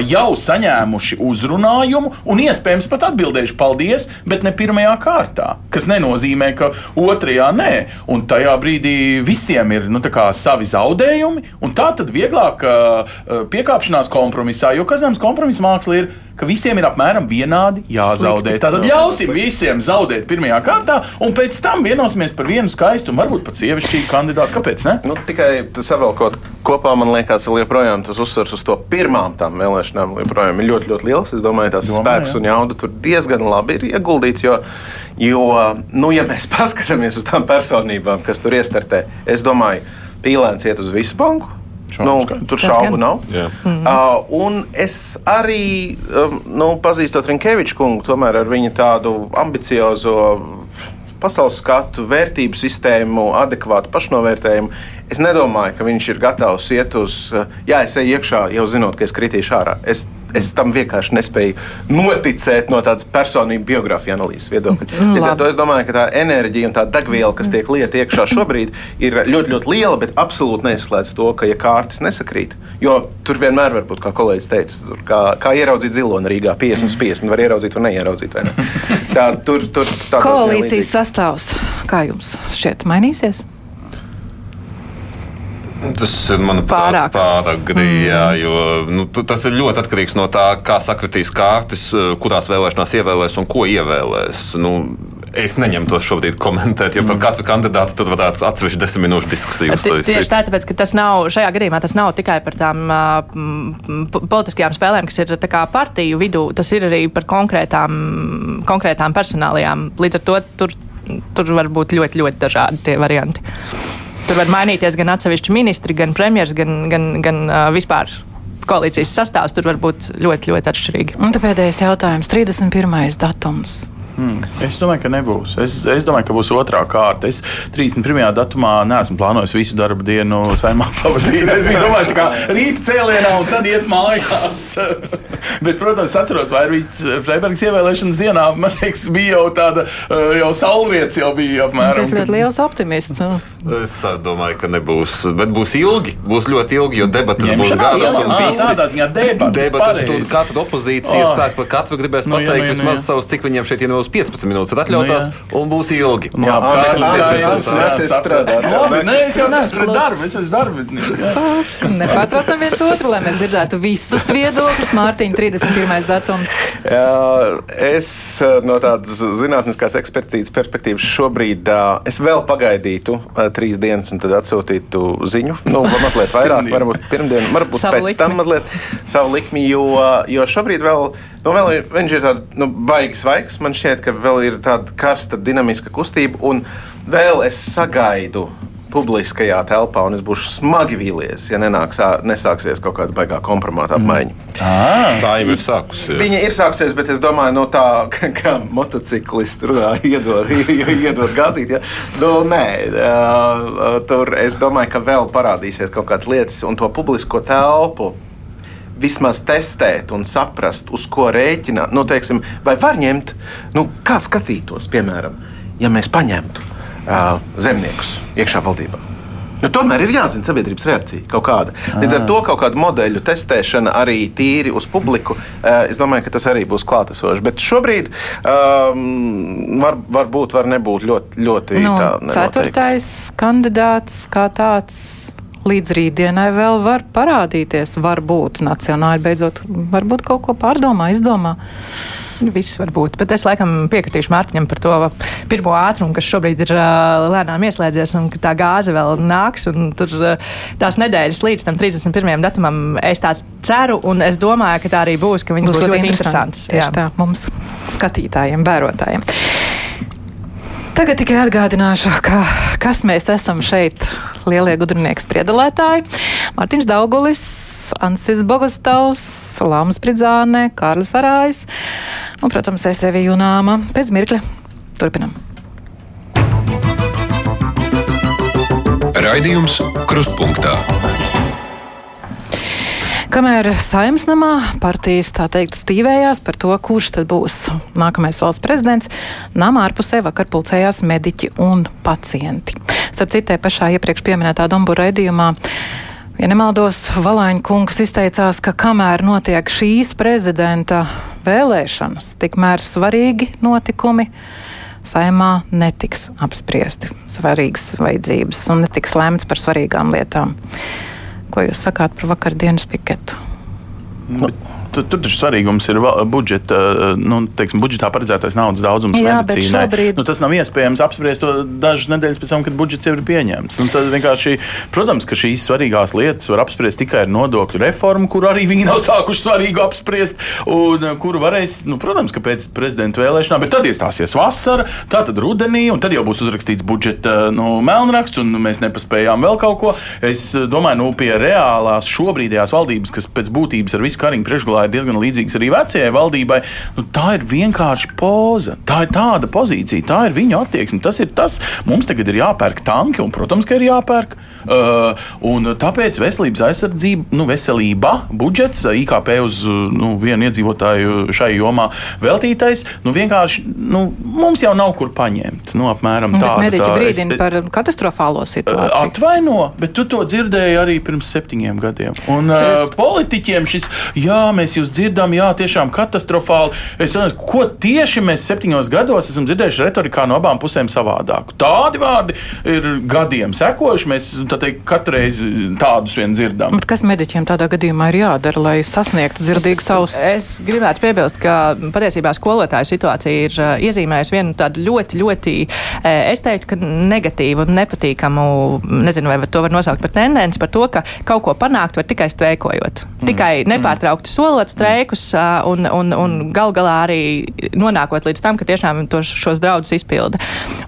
jau saņēmuši uzrunājumu un iespējams pat atbildējuši paldies, bet ne pirmajā kārtā. Tas nenozīmē, ka otrajā nē. Un tajā brīdī visiem ir nu, savi zaudējumi, un tā tad vieglāk uh, piekāpšanās kompromisā, jo Kazāns kompromisa māksla ir ka visiem ir apmēram vienādi jāzaudē. Tātad ļausim visiem zaudēt pirmajā kārtā, un pēc tam vienosimies par vienu skaistu un varbūt pat sievišķīgu kandidātu. Kāpēc? Ne? Nu, tikai savēlkot kopā, man liekas, vēl joprojām tas uzsvers uz to pirmām tām vēlēšanām joprojām ir ļoti, ļoti liels. Es domāju, tas Domā, spēks jā. un jauda tur diezgan labi ir ieguldīts. Jo, jo nu, ja mēs paskatāmies uz tām personībām, kas tur iestartē, es domāju, pīlēns iet uz visu banku. Nu, tur šaubu nav. Mm -hmm. uh, un es arī um, nu, pazīstot Rinkeviču kungu, tomēr ar viņa tādu ambiciozo pasaules skatu, vērtību sistēmu, adekvātu pašnovērtējumu. Es nedomāju, ka viņš ir gatavs iet uz, jā, es eju iekšā, jau zinot, ka es kritīšu ārā. Es es tam vienkārši nespēju noticēt no tādas personību biogrāfijas analīzes viedokļa. Mm, Līdz ar to es domāju, ka tā enerģija un tā degviela, kas tiek lieta iekšā šobrīd, ir ļoti, ļoti liela, bet absolūti neizslēdz to, ka ja kārtas nesakrīt. Jo tur vienmēr var būt, kā kolēģis teica, tur, kā, kā ieraudzīt ziloni Rīgā 50 uz 50, var ieraudzīt vai neieraudzīt. Vai ne? tā, tur, tur, Koalīcijas sastāvs, kā jums šķiet, mainīsies? Tas ir pārāk, pārāk grūti. Mm. Jo nu, tas ir ļoti atkarīgs no tā, kā sakritīs kārtas, kurās vēlēšanās ievēlēs un ko ievēlēs. Nu, Es neņemu to šobrīd komentēt, jo par katru kandidātu tur varētu atsevišķi desmit minūšu diskusiju. Tieši tā, tāpēc, ka tas nav, šajā gadījumā tas nav tikai par tām politiskajām spēlēm, kas ir partiju vidū, tas ir arī par konkrētām, konkrētām personālajām. Līdz ar to tur, tur var būt ļoti, ļoti dažādi tie varianti. Tur var mainīties gan atsevišķi ministri, gan premjerministrs, gan, gan, gan uh, vispār koalīcijas sastāvs. Tur var būt ļoti, ļoti atšķirīgi. Un pēdējais jautājums - 31. datums. Hmm. Es domāju, ka nebūs. Es, es domāju, ka būs otrā kārta. Es 31. datumā neesmu plānojis visu darbu dienu saimā pavadīt. Es domājis, ka rīta cēlienā un tad iet mājās. Bet, protams, atceros, vai arī Freibergas ievēlēšanas dienā, man liekas, bija jau tāda, eh, jau saulriets jau bija apmēram. Tas ļoti liels optimists. Es domāju, ka nebūs, bet būs ilgi. Būs ļoti ilgi, jo debatas būs garas jā, un visi. tādā ziņā debatas, Debatas tur katra opozīcijas Oh. spēks par katru gribēs Nu, jā, pateikt nu, jā, nu, vismaz jā. savus, cik viņiem šeit ir 15 minūtes atļautās, Nu, un būs ilgi. Jā, Jā, jā, jā, jā, jā, jā, jā, strādāt, jā. Labi, Nē, es jau neesmu pret darbu, es esmu darbinieks. jā. Nepārtraucam viens otru, lai mēs dzirdētu visus viedokļus. Mārtiņa 31. datums. Jā, Es eh, no tādas zinātniskās ekspertīzes perspektīvas šobrīd eh, es vēl pagaidītu eh, trīs dienas un tad atsūtītu ziņu. Nu, mazliet vairāk, varbūt pirmdien, varbūt Savu pēc likmi. tam mazliet savu likmi, jo, jo šobrīd vēl, nu, vēl ir, viņš ir tāds nu, baigs svaigs. Man šķiet, ka vēl ir tāda karsta, dinamiska kustība, un vēl es sagaidu publiskajā telpā, un es būšu smagi vīlies, ja nenāks, nesāksies kaut kāda baigā kompromāta apmaiņa. Tā jau ir sākusies. Viņa ir sākusies, bet es domāju, no tā, ka, kā motociklisti runā, iedod, iedod gāzīt. Ja? Nu, nē, uh, tur es domāju, ka vēl parādīsies kaut kādas lietas, un to publisko telpu vismaz testēt un saprast, uz ko rēķināt. Nu, teiksim, vai var ņemt, nu, kā skatītos, piemēram, ja mēs paņemtu uh, zemniekus iekšā valdībā. Nu, tomēr ir jāzina sabiedrības reakcija kaut kāda. Līdz ar to kaut kādu modeļu testēšana arī tīri uz publiku. Es domāju, ka tas arī būs klātesoši. Bet šobrīd um, var, var būt, var nebūt ļoti, ļoti Nu, tā nenoteikti. ceturtais kandidāts kā tāds. Līdz rītdienai vēl var parādīties, varbūt nacionāli beidzot, varbūt kaut ko pārdomā, izdomā. Viss var būt, bet es laikam piekritīšu Mārtiņam par to pirmo ātrumu, kas šobrīd ir uh, lēnām ieslēdzies, un ka tā gāze vēl nāks. Tur uh, tās nedēļas līdz tam 31. datumam es tā ceru, un es domāju, ka tā arī būs, ka viņas būs, būs ļoti interesantas. Tieši tā mums, skatītājiem, vērotājiem. Tagad tikai atgādināšu, ka, kas mēs esam šeit, lielie gudrinieki spriedalētāji. Mārtiņš Daugulis, Ansis Bogostavs, Lāmas Pridzāne, Kārlis Arājs un, protams, es Evi Junāma. Pēc mirkļa turpinam. Raidījums Krustpunktā. Kamēr saimnes namā partijas tā teikt stīvējās par to, kurš tad būs nākamais valsts prezidents, namā ārpusē vakar pulcējās mediķi un pacienti. Starp citai pašā iepriekš pieminētā Dombura raidījumā. Ja nemaldos, Valāņa kungs izteicās, ka kamēr notiek šīs prezidenta vēlēšanas, tikmēr svarīgi notikumi saimā netiks apspriesti svarīgas vajadzības un netiks lēmts par svarīgām lietām. Ko jūs sakāt par vakardienas piketu? Nu, Tur, tur taču svarīgums ir budžeta, nu, teiksim, budžetā paredzētais naudas daudzums Jā, medicīnai. šobrīd- Nu, tas nav iespējams apspriest to dažas nedēļas pēc tam, kad budžets jau ir pieņemts. Un tad vienkārši, protams, ka šīs svarīgās lietas var apspriest tikai ar nodokļu reformu, kuru arī viņi nav sākuši svarīgu apspriest, un eh, kuru varēs, nu, protams, ka pēc prezidenta vēlēšanām, bet tad iestāsies vasara, tā tad rudenī, un tad jau būs uzrakstīts budžeta nu, melnraksts, un mēs nepaspējām vēl kaut ko. Es eh, domāju, nu, pie reālās šobrīdējās valdības, kas pēc būtības ar visu kariņu priekšgalā ir diezgan līdzīgas arī vecajai valdībai, nu, tā ir vienkārši poza. Tā ir tāda pozīcija, tā ir viņu attieksme. Tas ir tas, mums tagad ir jāpērk tanki, un, protams, ka ir jāpērk. Uh, tāpēc veselības aizsardzība, nu, veselība, budžets, IKP uz uh, nu, vienu iedzīvotāju šai jomā veltītais, nu, vienkārši nu, mums jau nav kur paņemt. Nu, apmēram Bet tāda mediķi tā. brīdina Es- par katastrofālo situāciju. Atvaino, bet tu to dzirdēji arī pirms septiņiem gadiem. Un es... uh, politiķiem šis, jā, mēs jūs dzirdam, jā, tiešām katastrofāli. Es domāju, ko tieši mēs septiņos gados esam dzirdējuši retorikā no abām pusēm savādāk. Tādi vārdi ir gadiem sekojuši. Mēs tā teikt, katru reizi tādus vien dzirdam. Bet Kas mediķiem tādā gadījumā ir jādara, lai sasniegtu dzirdīgu savus? Es gribētu piebilst, ka patiesībā skolotāju situācija ir iezīmējusi vienu tādu ļoti, ļoti Es teiktu, ka negatīvu un nepatīkamu, nezinu, vai to var nosaukt par tendenci, par to, ka kaut ko panākt var tikai streikojot. Mm. Tikai nepārtraukti solot streikus un, un, un gal galā arī nonākot līdz tam, ka tiešām to, šos draudus izpilda.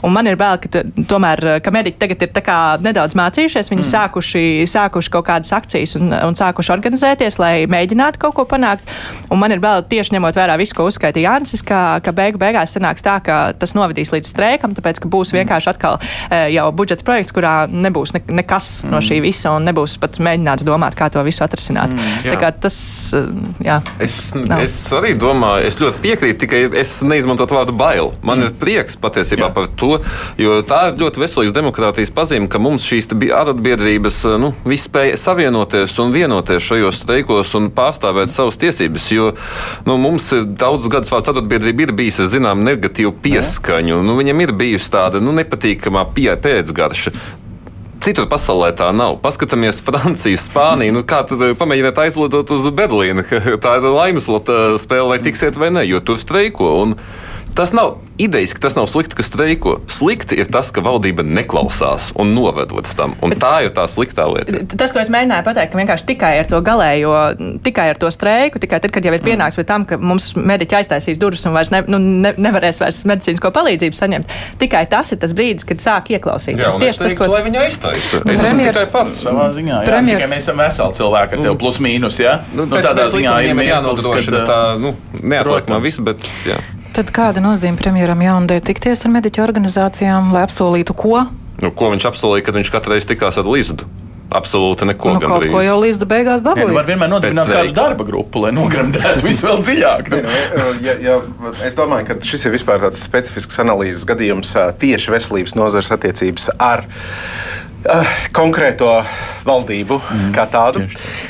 Un man ir bail, ka tomēr, ka mediķi tagad ir nedaudz mācījušies, viņi mm. sākuši, sākuši kaut kādas akcijas un, un sākuši organizēties, lai mēģinātu kaut ko panākt. Un man ir bail tieši ņemot vērā visu, ko uzskaitīja Jānis, ka, ka beigu beigās sanāks tā, ka tas novadīs līdz streikam, tāpēc, ka būs vienkārši atkal jau budžeta projekts, kurā nebūs ne, nekas mm. no šī visa un nebūs pat mēģināts domāt, kā to visu atrisināt. Mm, jā. tā kā tas, jā. Es, nav. es arī domāju, es ļoti piekrītu, tikai es neizmantotu vārdu bail. Man mm. ir prieks patiesībā jā. par to, jo tā ir ļoti veselīga demokrātijas pazīme, ka mums šīs arotbiedrības nu, viss spēja savienoties un vienoties šajos streikos un pārstāvēt savas tiesības. Jo nu, mums daudz gadus vārds arotbiedrība ir bijis ar zinām negatīvu pieskaņu. Nu, viņam ir bijusi tāda nu, nepatīkamā pēcgarša. Citur pasaulē tā nav. Paskatāmies Franciju, Spāniju. Nu, kā tad pamēģiniet aizlidot uz Berlīnu? Tā ir laimes spēle, vai tiksiet vai nē, jo tur streiko. Un Tas nav idejas, ka tas nav slikti, ka streiko. Slikti ir tas, ka valdība neklausās un noved līdz tam. Un tā ir tā sliktā lieta. Tas, ko es mēģināju pateikt, ka vienkārši tikai ar to galējo, tikai ar to streiku, tikai tad, kad jau ir mm. pienāks pie tam, ka mums mediķi aiztaisīs durvis un vairs ne, nu, ne, nevarēs vairs medicīnisko palīdzību saņemt, tikai tas ir tas brīdis, kad sāk ieklausīties. Jā, Tieši tas, ko viņi aiztaisa. Es esmu tikai pats. Savā ziņā, jā, tikai mēs esam veseli cilvēki ar tevi plus mīnus, jā? Nu, nu, tādā ziņā ir jānodrošina tā, nu, neatliekamā viss, bet jā. Tad kāda nozīme premjeram jaundē tikties ar mediķu organizācijām, lai apsolītu ko? Nu, ko viņš apsolīja, kad viņš katru reizi tikās ar Lizu? Absolūti neko. Nu, kaut ko jau līdz beigās dabūja. Var vienmēr nodibināt kādu darba grupu, lai nogremdētu visu vēl dziļāk. Nu. Nu, ja, ja, es domāju, ka šis ir vispār tāds specifisks analīzes gadījums tieši veselības nozares attiecības ar konkrēto valdību mm, kā tādu.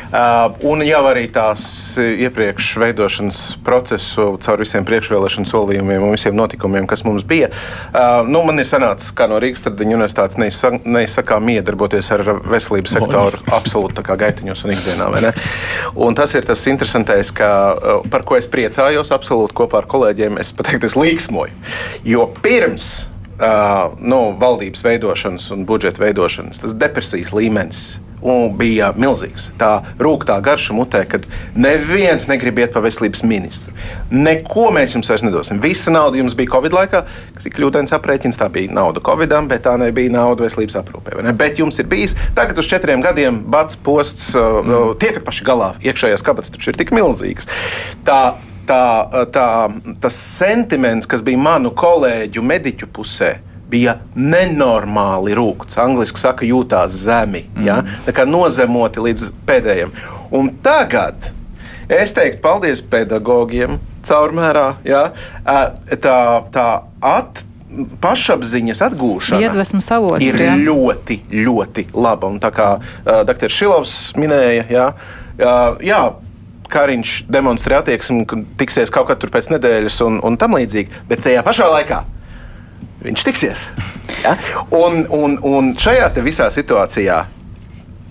Uh, un jau arī tās iepriekš veidošanas procesu caur visiem priekšvēlēšanu solījumiem un visiem notikumiem, kas mums bija. Uh, nu, man ir sanācis, kā no Rīgas Tradiņu universitātes, neizsakām iedarboties ar veselības sektoru absolūti kā gaitiņos un ikdienā. Un tas ir tas interesantais, ka, par ko es priecājos absolūti kopā ar kolēģiem. Es pateiktu, es līksmoju. Jo pirms uh, nu, valdības veidošanas un budžeta veidošanas, tas depresijas līmenis. Bija milzīgs. Tā rūkstošā garša mutē, kad neviens negrib iet pa veselības ministru. Neko mēs jums vairs nedosim. Visa nauda jums bija Covid laikā, kas ir kļūdains aprēķins. Tā bija nauda Covidam, bet tā nebija nauda veselības aprūpē. Ne? Bet jums ir bijis tagad uz četriem gadiem bats posts, mm. tiekat paši galā. Iekšējās kabatas taču ir tik milzīgas. Tā tā, tā, tas sentiments, kas bija manu kolēģu mediķu pusē, bija nenormāli rūkts. Angliski saka, jūtās zemi, mm. ja? tā kā nozemoti līdz pēdējiem. Un tagad es teiktu paldies pedagogiem caurmērā. Ja? Tā, tā at, pašapziņas atgūšana Iedvesmas avots, ir jā. ļoti, ļoti laba. Un tā kā uh, dr. Šilovs minēja, jā, uh, jā, Kariņš demonstrē attieksmi, ka tiksies kaut kad pēc nedēļas un, un tam līdzīgi, bet tajā pašā laikā viņš tiksies. Ja? Un, un, un šajā visā situācijā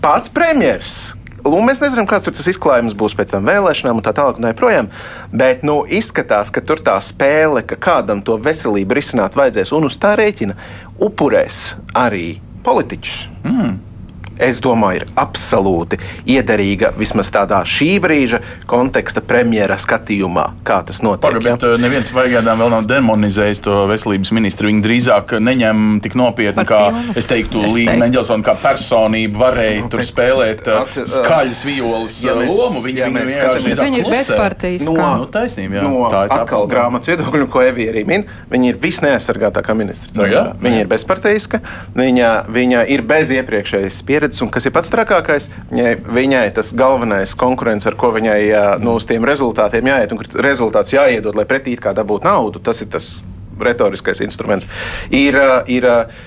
pats premjerministrs. Mēs nezinām, kāds tas izklājums būs pēc tam vēlēšanām, un tā tālāk, un tā joprojām. Bet nu, izskatās, ka tur tā spēle, ka kādam to veselību risināt vajadzēs, un uz tā rēķina upurēs arī politiķus. Mm es domāju, ir absolūti iederīga vismaz tādā šī brīža konteksta premjera skatījumā, kā tas notiek. Paga, bet ja? neviens pagaidām vēl nav demonizējis to veselības ministru. Viņi drīzāk neņem tik nopietni, kā es teiktu, Līga Neģelsona kā personība varēja tur spēlēt uh, skaļas violas ja mēs, lomu. Viņi, ja viņi, viņi, viņi ir bezpartijas. No, nu, taisnība, jā. No, tā ir atkal grāmatas viedokļu, ko Evija arī min. Viņa ir visneaizsargātākā ministra. No, jā, viņa jā. ir bezpartijiska, viņa, viņa ir bez iepriekšējas pieredzes pieredzes, un kas ir pats trakākais, viņai, viņai tas galvenais konkurents, ar ko viņai nu, uz tiem rezultātiem jāiet, un rezultāts jāiedod, lai pretī kā dabūtu naudu, tas ir tas retoriskais instruments, ir, ir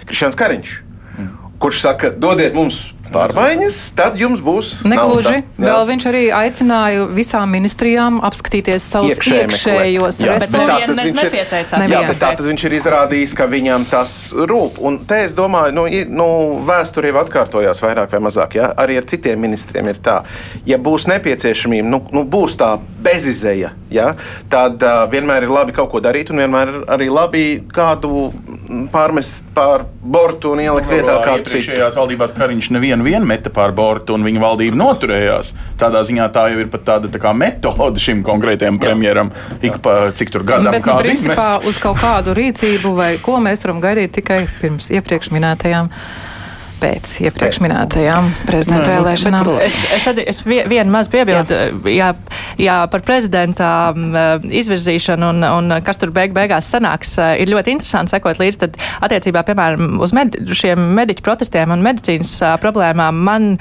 Krišāns Kariņš, mm. kurš saka, dodiet mums pārmaiņas, tad jums būs. Negluži. Vēl viņš arī aicināja visām ministrijām apskatīties savus Iekšē iekšējos resursus. Jā, bet tā tas viņš ir izrādījis, ka viņam tas rūp. Un te es domāju, nu, nu vēsture jau atkārtojās vairāk vai mazāk. Ja? Arī ar citiem ministriem ir tā. Ja būs nepieciešamība, nu, nu būs tā bezizēja, ja? tad uh, vienmēr ir labi kaut ko darīt un vienmēr arī labi kādu pārmest pār bortu un ielikt vietā kādu citu. Iepriekšējās valdībās Kariņš nevienu vien meta pār bortu, un viņa valdība noturējās. Tādā ziņā tā jau ir pat tāda tā kā metode šim konkrētajam premjeram, ik pa cik tur gadam Bet, nu, principā, izmest. uz kaut kādu rīcību vai ko mēs varam gaidīt tikai pirms iepriekš minētajām. Pēc iepriekš Pēc. minētajām prezidenta nu, vēlēšanām. Es, es, es vie- vienu mazu piebildu, jā. Jā, par prezidenta um, izvirzīšanu un, un kas tur beig beigās sanāks, uh, ir ļoti interesanti sekot līdzi. Tad attiecībā, piemēram, uz med šiem mediķu protestiem un medicīnas problēmām man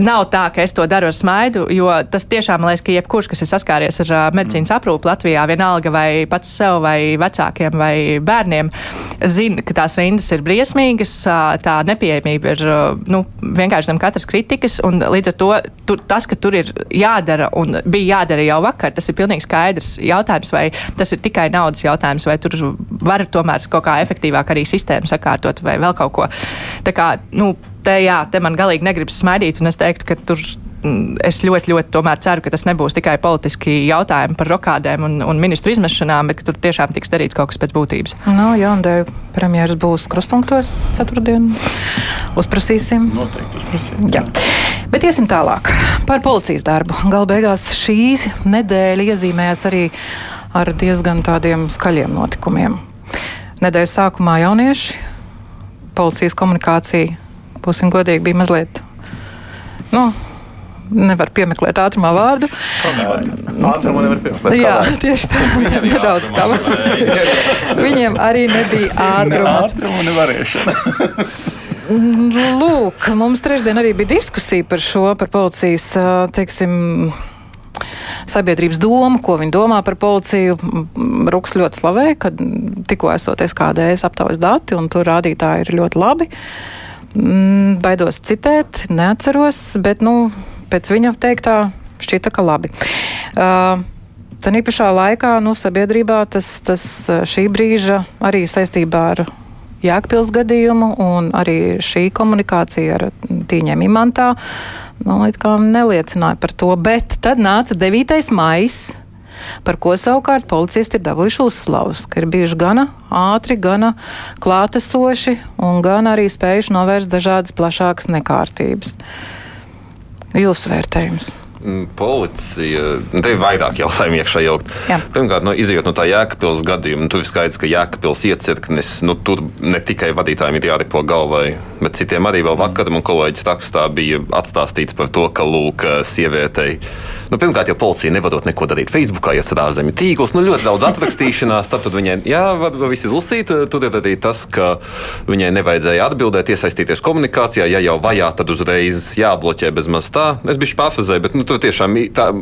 nav tā, ka es to daru ar smaidu, jo tas tiešām liekas, ka jebkurš, kas ir saskāries ar medicīnas aprūpu Latvijā, vienalga vai pats sev, vai vecākiem, vai bērniem, zina, ka tās rindas ir briesmīgas, tā nepieejamība ir nu, vienkārši zem katras kritikas, un līdz ar to tur, tas, ka tur ir jādara un bija jādara jau vakar, tas ir pilnīgi skaidrs jautājums, vai tas ir tikai naudas jautājums, vai tur var tomēr kaut kā efektīvāk arī sistēmu sakārtot vai vēl kaut ko. Tā kā, nu, te, jā, te man galīgi negribas smaidīt, un es teiktu, ka tur mm, es ļoti, ļoti tomēr ceru, ka tas nebūs tikai politiski jautājumi par rokādēm un, un ministru izmešanām, bet ka tur tiešām tiks darīts kaut kas pēc būtības. Nu, jā, un dēļ premjeras būs krustpunktos ceturtdien. Uzprasīsim. Noteikti uzprasīt. Jā. Bet iesim tālāk par policijas darbu. Galu beigās šī nedēļa iezīmējās arī ar diezgan tādiem skaļiem notikumiem. Nedēļas sākumā jaunieši, policijas komunikācija, būsim godīgi, bija mazliet. Nu, Nevar piemeklēt ātrumā vārdu. Ātrumu nevar piemeklēt. Jā, tieši tā. Nedaudz kā. Viņiem arī nebija ātruma. Ātrumu nevarēšana. Lūk, mums trešdien arī bija diskusija par šo, par policijas, teiksim, sabiedrības domu, ko viņi domā par policiju. Ruks ļoti slavēja, ka tikko esoties kādreiz aptaujas dati, un tur rādītāji ir ļoti labi. Mm, Baidos citēt, neatceros, bet, nu, pēc viņa teiktā šķita, ka labi. Uh, Tad īpašā laikā nu, sabiedrībā tas, tas šī brīža arī saistībā ar Jēkpils gadījumu un arī šī komunikācija ar tīņiem imantā nu, neliecināja par to. Bet tad nāca 9. maijs, par ko savukārt policisti ir dabūjuši uzslavas, ka ir bijuši gana ātri, gana klātesoši un gan arī spējuši novērst dažādas plašākas nekārtības. Jūsu vērtējums? Mm, Policija, nu, te ir vairāk jautājumu iekšā jaukt. Jā. Pirmkārt, nu, izjūt no tā Jēkabils gadījuma, nu, tur ir skaidrs, ka Jēkabils iecirknis, nu, tur ne tikai vadītājiem ir jāripo galvai, bet citiem arī vēl vakar man kolēģis rakstā bija atstāstīts par to, ka, lūk, sievietei, nu, pirmkārt, jau policija nevarot neko darīt Facebookā, ja ir ārzemju tīkls, nu, ļoti daudz atrakstīšanās, tad, tad viņai, jā, var, var viss izlasīt, tur ir arī tas, ka viņai nevajadzēja atbildēt, iesaistīties komunikācijā, ja jau vajā, tad uzreiz jābloķē bez maz tā. Es biju pārfrazēju, bet, nu, tur tiešām tā.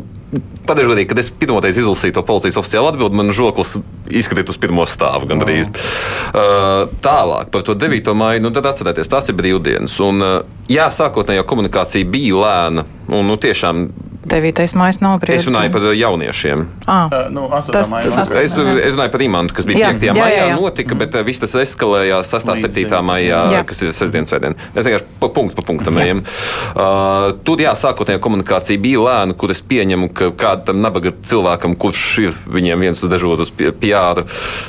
Pateikšu godīgi, kad es pirmoreiz izlasīju to policijas oficiālu atbildi, man žoklis izkrita uz pirmo stāvu gandrīz. Uh, tālāk par to 9. maiju, nu tad atcerieties, tās ir brīvdienas. Un, uh, jā, sākotnējā komunikācija bija lēna. Un, nu, tiešām, 9. maijs nav brīvs. es runāju par jauniešiem. Ah, Uh, nu, 8. Tas- maijā. Es, es runāju par imantu, kas bija Jā, 5. jā, maijā. jā, jā. Notika, bet viss tas eskalējās 6. un Līdz 7. maijā, Jā. kas ir sestdienas svētdiena. Mēs vienkārši pa punktu pa punktam ejam. Uh, tur, jā, sākotnējā komunikācija bija lēna, kur es pieņemu, ka kādam nabaga cilvēkam, kurš ir viņiem viens uz dežūras PR,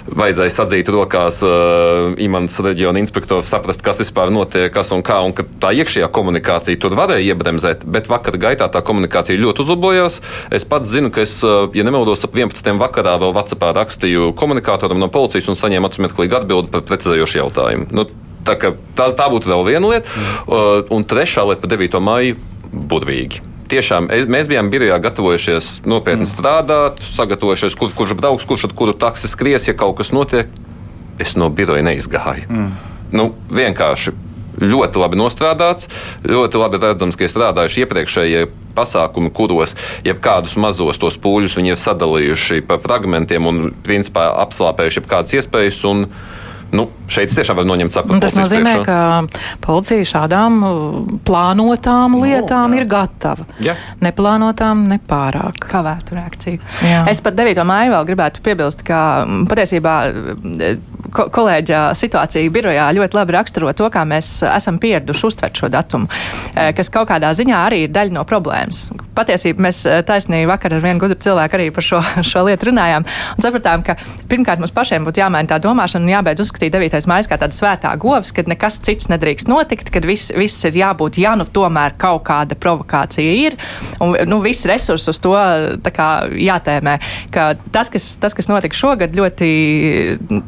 vajadzēja sadzīt rokās uh, imants reģiona inspektors, saprast, kas vispār notiek, kas un kā, un ka tā iekšējā komunikācija tur varēja iebremzēt, bet vakar gaitā tā komunikācija ļoti uzlabojās. Es pats zinu, ka es, uh, ja nemaldos, ap 11. vakarā vēl Vācijā rakstīju komunikātoram no policijas un saņēmu atsmetlīgu atbildi par precizējošu jautājumu. Nu, tā, tā, tā būtu vēl viena lieta. Uh, un trešā lieta par 9. maiju - burvīgi. Tiešām mēs bijām birojā gatavojušies nopietni mm. strādāt, sagatavojušies, kur, kurš brauks, kurš ar kuru taksi skries, ja kaut kas notiek. Es no biroja neizgāju. Mm. Nu, vienkārši ļoti labi nostrādāts, ļoti labi redzams, ka ir strādājuši iepriekšējie pasākumi, kuros jebkādus mazos tos pūļus viņi ir sadalījuši pa fragmentiem un principā apslāpējuši jebkādas iespējas. Un, Nu, šeit tiešām var noņemt sapni. tas nozīmē, ka policija šādām uh, plānotām lietām ir gatava. Jā. Neplānotām nepārāk. Kavētu reakciju. Jā. Es par 9. māju vēl gribētu piebilst, ka mm, patiesībā ko kolēģa situācija birojā ļoti labi raksturo to, kā mēs esam pieraduši uztvert šo datumu, eh, kas kaut kādā ziņā arī ir daļa no problēmas. patiesībā mēs taisnīgi vakar ar vienu gudru cilvēku arī par šo, šo lietu runājām un sapratām, ka pirmkārt mums pašiem būtu jāmaina tā domāšana un jābeidz uzskatīt 9. maija kā tāda svētā govs, kad nekas cits nedrīkst notikt, kad viss, viss ir jābūt, ja nu tomēr kaut kāda provokācija ir, un nu, viss resursus uz to kā, jātēmē. Ka tas, kas, tas, kas notika šogad, ļoti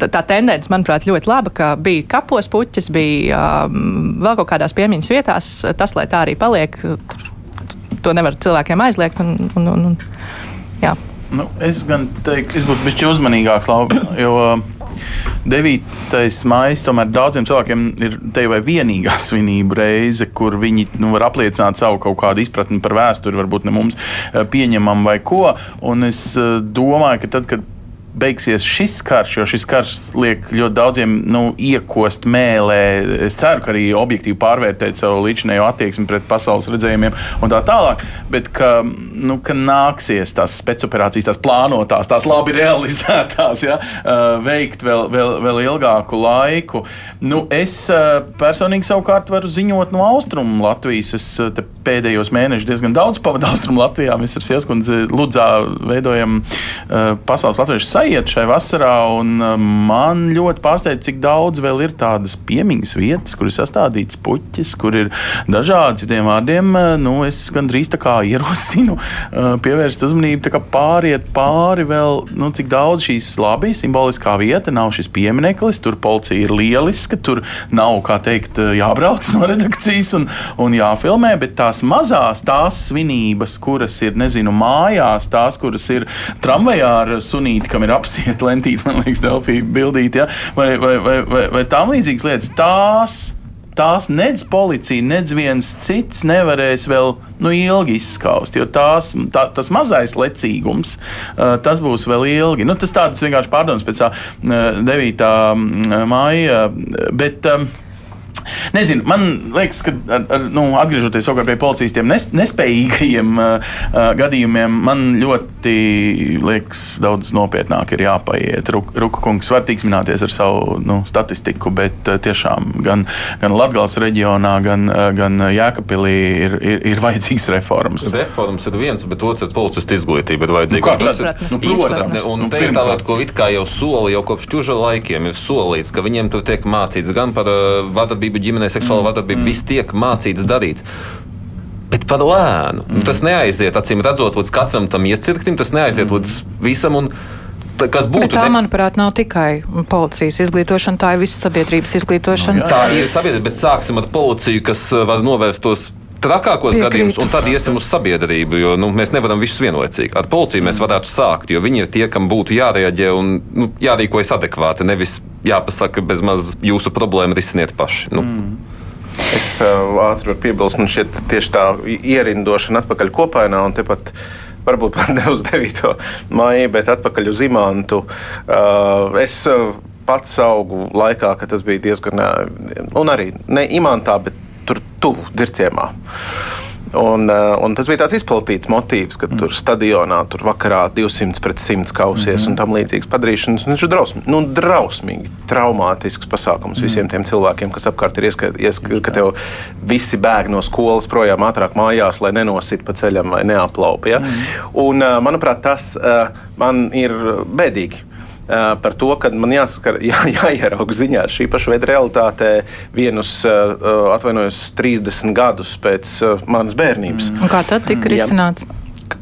tā, tā tendence, manuprāt, ļoti laba, ka bija kapos puķis, bija um, vēl kaut kādās piemiņas vietās, tas, lai tā arī paliek, to nevar cilvēkiem aizliegt. Un, un, un, un, jā. Nu, es gan teiktu, es būtu bijis uzmanīgāks, jo 9. maija tomēr daudziem cilvēkiem ir te vai vienīgā svinību reize, kur viņi nu, var apliecināt savu kaut kādu izpratni par vēsturi, varbūt ne mums eh, pieņemam vai ko. Un es eh, domāju, ka tad, kad beigsies šis karš, jo šis karš liek ļoti daudziem nu, iekost mēlē. Es ceru, ka arī objektīvi pārvērtēt savu līdzinējo attieksmi pret pasaules redzējumiem un tā tālāk. Bet ka, nu, ka nāksies tās spēcoperācijas, tās plānotās, tās labi realizētās, ja, veikt vēl, vēl, vēl ilgāku laiku. Nu, es personīgi savukārt varu ziņot no austrumu Latvijas. Es pēdējos mēnešus diezgan daudz pavadu austrumu Latvijā. Mēs ar Sieskundzi Ludzā veidojam pasaules latviešu sajūtu aiziet šai vasarā, un uh, man ļoti pārsteidz, cik daudz vēl ir tādas piemiņas vietas, kur ir sastādīts puķis, kur ir dažādi citiem vārdiem. Uh, nu, es gandrīz tā kā ierosinu uh, pievērst uzmanību, pāriet pāri vēl, nu, cik daudz šīs labi simboliskā vieta, nav šis piemineklis, tur policija ir lieliska, tur nav, kā teikt, jābrauc no redakcijas un, un jāfilmē, bet tās mazās, tās svinības, kuras ir, nezinu, mājās, tās, kuras ir tramvajā ar sunīti, kam ir ir apsiet lentīti, man liekas, Delfija bildīt, ja? vai, vai, vai, vai, vai tām līdzīgas lietas. Tās tās nedz policija, nedz viens cits nevarēs vēl nu, ilgi izskaust. Jo tās, tā, tas mazais lecīgums, uh, tas būs vēl ilgi. Nu, tas tāds vienkārši pārdoms pēc tā uh, 9. māja. Bet, um, Nezinu, man liekas, ka ar, ar, nu, atgriežoties pie policistiem nes, nespējīgajiem uh, gadījumiem, man ļoti liekas, daudz nopietnāk ir jāpaiet. Ruk, Ruka kungs var tīksmināties ar savu nu, statistiku, bet uh, tiešām gan, gan Latgales reģionā, gan, uh, gan Jēkabpilī ir, ir, ir vajadzīgas reformas. Reformas ir viens, bet otrs ir policistu izglītība. Ir nu, tas, nu, protams, un nu, te ir tā lieta, ko it kā jau sola jau kopš čuža laikiem ir solīts, ka viņiem tur tiek mācīts gan par uh, vadarbību vardarbību ģimenē, seksuāla mm. vardarbība, mm. viss tiek mācīts, darīts. Bet par lēnu. Mm. Tas neaiziet, acīm redzot, līdz katram tam iecirknim, tas neaiziet mm. līdz visam. Un, kas būtu. Bet tā, ne... manuprāt, nav tikai policijas izglītošana, tā ir visa sabiedrības izglītošana. No, jā, jā. Tā ir sabiedrība, bet sāksim ar policiju, kas uh, var novērst tos trakākos Piekrītu. gadījumus, un tad iesim uz sabiedrību, jo nu, mēs nevaram visus vienlaicīgi. Ar policiju mēs varētu sākt, jo viņi ir tie, kam būtu jārēģē un nu, jārīkojas adekvāti, nevis jāpasaka, bez maz jūsu problēmu risiniet paši. Nu. Mm. Es uh, ātri varu piebilst, man šķiet, tieši tā ierindošana atpakaļ kopainā un tepat varbūt pat ne uz 9. maiju, bet atpakaļ uz imantu. Uh, es uh, pats augu laikā, kad tas bija diezgan, uh, un arī ne imantā, bet tur tuvu dzirciemā. Un, uh, un tas bija tāds izplatīts motīvs, ka mm. tur stadionā tur vakarā 200 pret 100 kausies mm un tam līdzīgas padarīšanas. Viņš ir drausmīgi, nu, drausmīgi traumātisks pasākums mm. visiem tiem cilvēkiem, kas apkārt ir ieskatīti, ka tev visi bēg no skolas projām ātrāk mājās, lai nenosit pa ceļam vai neaplaupa. Ja? Mm. Un, uh, manuprāt, tas uh, man ir bēdīgi par to, ka man jāskar, jā, jāierauga ziņā šī paša veida realitāte vienus, atvainojos, 30 gadus pēc manas bērnības. Mm. Un kā tad tika risināts?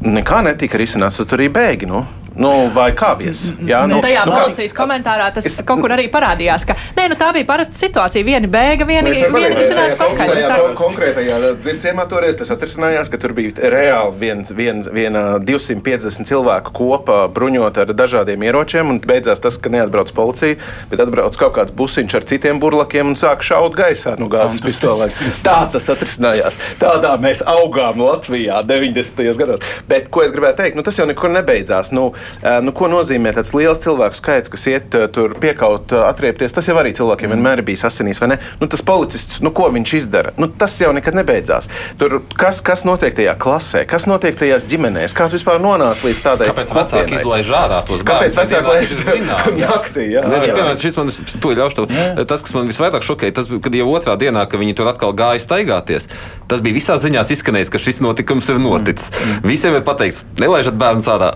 Nekā netika risināts, tur arī bēgi. Nu. Nu, vai kāpjas? Jā, nu, tajā nu, policijas kā... komentārā tas es... kaut kur arī parādījās, ka nē, nu, tā bija parasta situācija. Viena bēga, viena dzinās pakaļ. Tajā konkrētajā dzirciemā toreiz tas atrisinājās, ka tur bija reāli viens, viens, viena 250 cilvēku kopa bruņot ar dažādiem ieročiem, un beidzās tas, ka neatbrauc policija, bet atbrauc kaut kāds busiņš ar citiem burlakiem un sāk šaut gaisā no gāzes pistolēm. Tā tas atrisinājās. Tādā mēs augām Latvijā 90. gados. Bet ko es gribēju teikt, nu, tas jau nekur nebeidzās. Nu, Uh, nu, ko nozīmē tāds liels cilvēku skaits, kas iet uh, tur piekaut, uh, atriepties? Tas jau arī cilvēkiem vienmēr ir bijis asinīs, vai ne? Nu, tas policists, nu, ko viņš izdara? Nu, tas jau nekad nebeidzās. Tur, kas, kas notiek tajā klasē, kas notiek tajās ģimenēs, kāds vispār nonāca līdz tādai Kāpēc vecāki izlaiž ārā tos Kāpēc bērnus? vecāki laiž Jā. Piemēram, šis man to ļaušu. tev. Tas, kas man visvairāk šokēja, tas, kad jau otrā dienā, kad viņi tur atkal gāja staigāties, tas bija visās ziņās izskanējis, ka šis notikums ir noticis. Visiem ir pateikts, nelaižat bērnu ārā.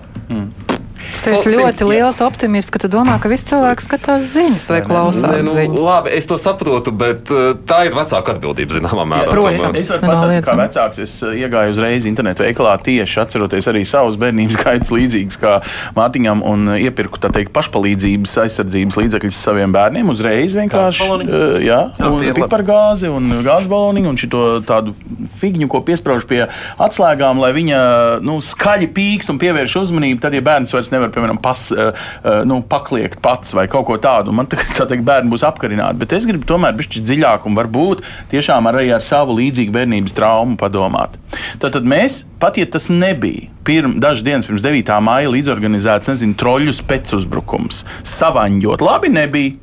Tu esi ļoti liels optimists, ka tu domā, ka visi cilvēki skatās ziņas vai klausās Nē, nu, ziņas. labi, es to saprotu, bet uh, tā ir vecāka atbildība zināmā mērā. protams. Es varu pastāstīt, kā vecāks. Es uh, iegāju uzreiz internetu veikalā tieši atceroties arī savus bērnības gaitas līdzīgas kā Mārtiņam un uh, iepirku tā teikt pašpalīdzības aizsardzības līdzekļus saviem bērniem. Uzreiz vienkārši uh, jā, Jā, un pipargāzi un gāzes baloniņu un šito tādu figņu, ko piesprāž pie atslēgām, lai viņa nu, skaļi pīkst un pievērš uzmanību. Tad, ja bērns vairs nevar, piemēram, pas, uh, uh, nu, pakliegt pats vai kaut ko tādu, man tā, tā teikt, bērni būs apkarināti. Bet es gribu tomēr bišķi dziļāk un varbūt tiešām arī ar savu līdzīgu bērnības traumu padomāt. Tad, tad mēs, pat ja tas nebija pirm, dažas dienas pirms 9. māja līdzorganizēts, nezinu, troļļu spēcuzbrukums, savaņģot, labi nebija.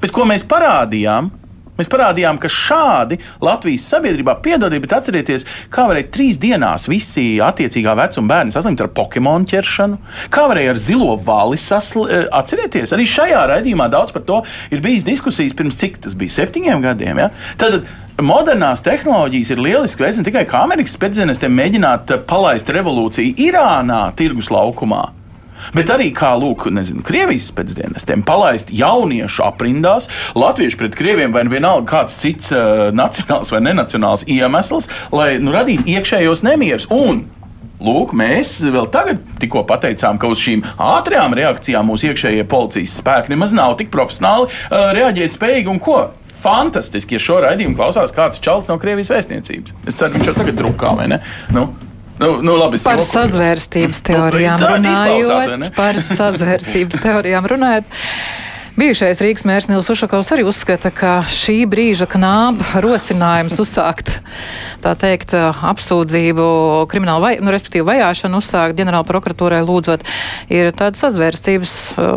Bet ko mēs parādījām? Mēs parādījām, ka šādi Latvijas sabiedrībā, piedodiet, bet atcerieties, kā varēja trīs dienās visi attiecīgā vecuma bērni saslimt ar Pokemon ķeršanu, kā varēja ar zilo vali saslimt. Atcerieties, arī šajā raidījumā daudz par to ir bijis diskusijas pirms cik tas bija septiņiem gadiem. Ja? Tad modernās tehnoloģijas ir lieliski veids ne tikai kā Amerikas spēcdienestiem mēģināt eh, palaist revolūciju Irānā, tirgus laukumā. Bet arī kā lūk, nezinu, Krievijas pēcdienestiem palaist jauniešu aprindās, latviešu pret krieviem vai vienalga kāds cits uh, nacionāls vai nenacionāls iemesls, lai nu, radītu iekšējos nemierus. Un Lūk, mēs vēl tagad tikko pateicām, ka uz šīm ātrajām reakcijām mūsu iekšējie policijas spēki nemaz nav tik profesionāli uh, reaģēt spējīgi un ko. Fantastiski, ja šo raidījumu klausās kāds čels no Krievijas vēstniecības. Es ceru, viņš jau tagad drukā, vai ne? Nu, nu, nu, labi, es Par jokoju. sazvērstības Nu, teorijām runājot. Par sazvērstības teorijām runājot. Bijušais Rīgas mērs Nils Ušakovs arī uzskata, ka šī brīža knāba rosinājums uzsākt, tā teikt, apsūdzību kriminālu vai, nu, respektīvi vajāšanu uzsākt ģenerāla prokuratūrai lūdzot, ir tāda sazvērstības,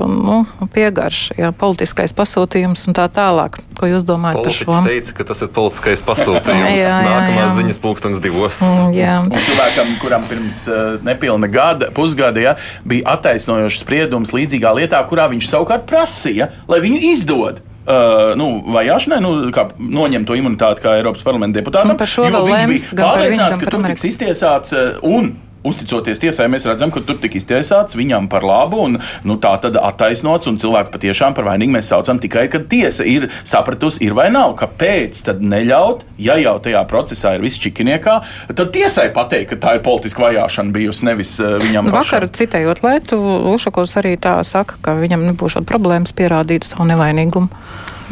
nu, piegarš, jā, politiskais pasūtījums un tā tālāk. Ko jūs domājat par Politiķis šo? teica, ka tas ir politiskais pasūtījums. Jā, jā, Nākamās jā. ziņas pulkstenis divos. Mm, Jā. Un cilvēkam, kuram pirms uh, nepilna gada, pusgada ja, bija attaisnojošs spriedums līdzīgā lietā, kurā viņš savukārt prasīja, lai viņu izdod. Uh, nu, vajāšanai, nu, kā noņemt to imunitāti kā Eiropas parlamenta deputātam. Nu, viņš bija pārliecināts, ka tur tiks iztiesāts uh, un. Uzticoties tiesai, mēs redzam, ka tur tika iztiesāts viņam par labu, un nu, tā tad attaisnots, un cilvēku patiešām par vainīgu mēs saucam tikai, kad tiesa ir sapratusi, ir vai nav. Kāpēc tad neļaut, ja jau tajā procesā ir viss čikiniekā, tad tiesai pateikt, ka tā ir politiska vajāšana bijusi nevis uh, viņam Nu, pašam. vakar citējot lietu, Ušakovs arī tā saka, ka viņam nebūs problēmas pierādīt savu nevainīgumu.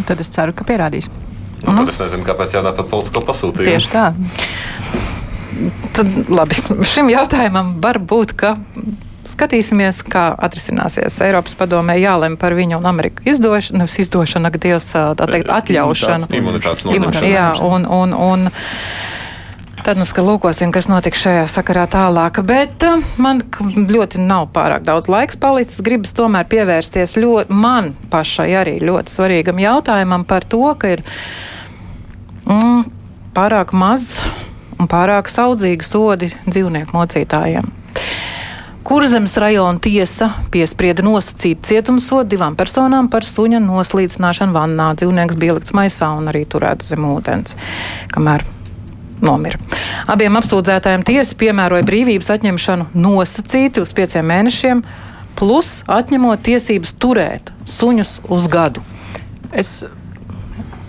Tad es ceru, ka pierādīs. Nu, tad es nezinu, kāpēc jārunā par politisko pasūtījumu. Tieši tā. Tad labi, šim jautājumam var būt, ka skatīsimies, kā atrisināsies. Eiropas padomē jālem par viņu un Ameriku izdošanu, nevis izdošanu, ak, Dievs, tā teikt, atļaušanu. Imunitātes Imun- noņemšana. Jā, un, un, un tad nu ska lūkosim, kas notiks šajā sakarā tālāk. Bet uh, man ļoti nav pārāk daudz laiks palicis. Gribas tomēr pievērsties ļoti, man pašai arī ļoti svarīgam jautājumam par to, ka ir mm, pārāk maz un pārāk saudzīgi sodi dzīvnieku mocītājiem. Kurzemes rajona tiesa piesprieda nosacīt cietumsodu divām personām par suņa noslīcināšanu vannā. Dzīvnieks bija likts maisā un arī turēts zem ūdens, kamēr nomira. Abiem apsūdzētājiem tiesa piemēroja brīvības atņemšanu nosacīti uz pieciem mēnešiem, plus atņemot tiesības turēt suņus uz gadu. Es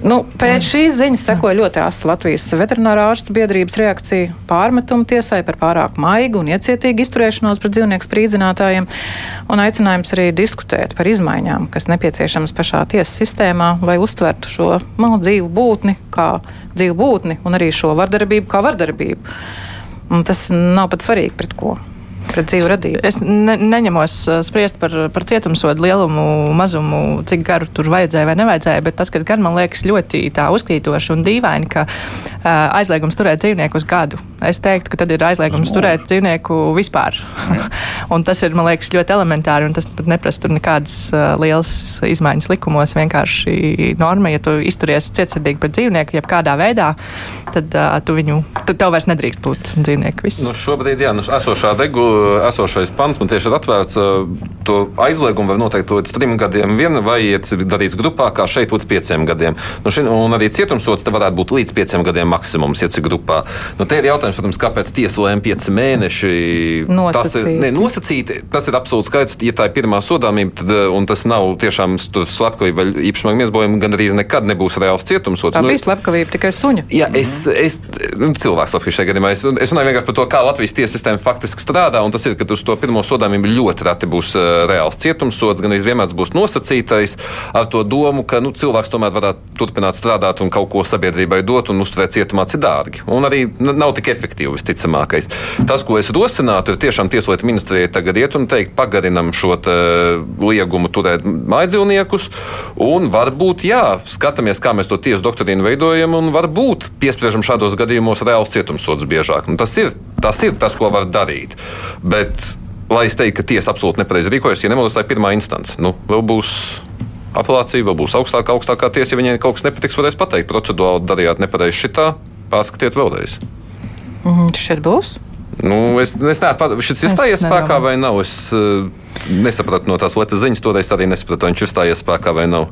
Nu, pēc šīs ziņas sekoja ļoti asa Latvijas veterinārā ārsta biedrības reakcija pārmetumu tiesai par pārāk maigu un iecietīgu izturēšanos pret dzīvnieku sprīdzinātājiem, un aicinājums arī diskutēt par izmaiņām, kas nepieciešamas pašā tiesas sistēmā, lai uztvertu šo nu, dzīvu būtni kā dzīvu būtni un arī šo vardarbību kā vardarbību. Un tas nav pat svarīgi pret ko. Pret dzīvu radību. Es ne, neņemos uh, spriest par, par cietumsodu lielumu, mazumu, cik garu tur vajadzēja vai nevajadzēja, bet tas, kas gan man liekas ļoti tā uzkrītoši un dīvaini, ka uh, aizliegums turēt dzīvnieku uz gadu. Es teiktu, ka tad ir aizliegums turēt dzīvnieku vispār. un tas ir, man liekas, ļoti elementāri, un tas pat neprasa tur nekādas uh, lielas izmaiņas likumos. Vienkārši norma, ja tu izturies cietsirdīgi pret dzīvnieku, jebkādā veidā, tad uh, tu viņu, tad tev vairs nedrīkst būt dzīvnieku. Viss. Nu, šobrīd, jā, nu, esošā regula, esošais pants man tieši ir atvērts. To aizliegumu var noteikt līdz trim gadiem vien, vai iet darīts grupā, kā šeit līdz pieciem gadiem. Nu, šin, un arī cietumsots te varētu būt līdz pieciem gadiem maksimums, cik grupā. Nu, te ir jautājums, protams, kāpēc tiesa lēma pieci mēneši. Tas ir, ne, nosacīti, tas ir absolūts skaidrs, ja tā ir pirmā sodāmība, tad, un tas nav tiešām slepkavība vai īpašumā iesbojumi, gan arī nekad nebūs reāls cietumsots. Tā nu, bija slepkavība tikai suņa. Jā, es, es nu, cilvēks šajā gadījumā. Es, es runāju vienkārši par to, kā Latvijas tiesa sistēma faktiski strādā, un tas ir, ka uz to pirmo sodāmību ļoti reti būs uh, reāls cietumsots, gan arī vienmēr būs nosacītais ar to domu, ka nu, cilvēks tomēr varētu turpināt strādāt un kaut ko sabiedrībai dot un uzturēt cietumā cik dārgi. Un arī nav tik efektīvi visticamākais. Tas, ko es rosinātu, ir tiešām tieslietu ministrijai tagad iet un teikt, pagarinam šo liegumu turēt mājdzīvniekus, un varbūt, jā, skatāmies, kā mēs to tiesu doktrīnu veidojam, un varbūt piespriežam šādos gadījumos reāls cietumsods biežāk. Nu, tas, ir, tas ir tas, ko var darīt. Bet, lai es teiktu, ka tiesa absolūti nepareizi rīkojas, ja nemaldos, tā ir pirmā instance. Nu, vēl būs apelācija, vēl būs augstākā, augstākā tiesa. Ja viņai kaut kas nepatiks, varēs pateikt, procedūrāli darījāt nepareizi šitā, pārskatiet vēlreiz. Mm, šeit būs. Nu, es es nesaprotu, šis ir stājies spēkā vai nav. Es uh, nesapratu no tās lietas ziņas, toreiz arī nesapratu, vai viņš ir stājies spēkā vai nav.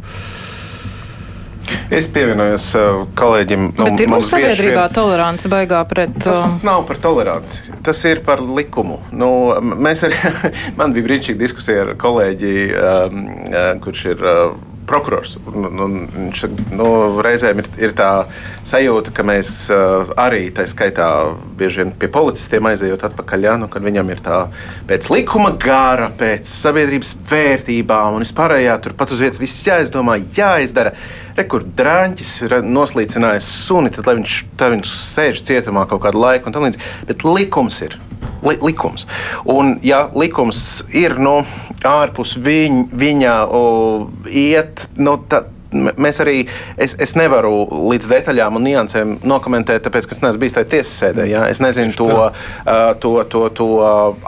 Es pievienojos uh, kolēģim. Nu, Bet ir mums sabiedrībā vien... tolerance baigā pret. Tas uh... nav par toleranci, tas ir par likumu. Nu, mēs arī, man bija brīnišķīga diskusija ar kolēģi, um, uh, kurš ir. Uh, prokurors. Un, un, viņš, nu, reizēm ir, ir tā sajūta, ka mēs uh, arī tā skaitā bieži vien pie policistiem aizejot atpakaļ, ja, nu, kad viņam ir tā pēc likuma gara, pēc sabiedrības vērtībām un vispārējā tur pat uz vietas viss jāizdomā, jāizdara. Rekur drāņķis ir noslīcinājis suni, tad viņš, viņš sēž cietumā kaut kādu laiku un tam līdzīgi. Bet likums ir li, likums. Un, ja likums ir nu, ārpus viņ, viņa o, iet, nu, tad mēs arī, es, es nevaru līdz detaļām un niansēm nokomentēt, tāpēc, ka es neesmu bijis tajā tiesas sēdē. Ja? Es nezinu to, to, to, to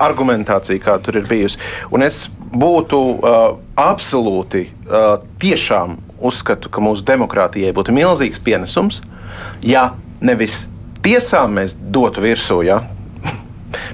argumentāciju, kāda tur ir bijusi. Un es būtu absolūti tiešām uzskatu, ka mūsu demokrātijai būtu milzīgs pienesums, ja nevis tiesām mēs dotu virsū. Ja?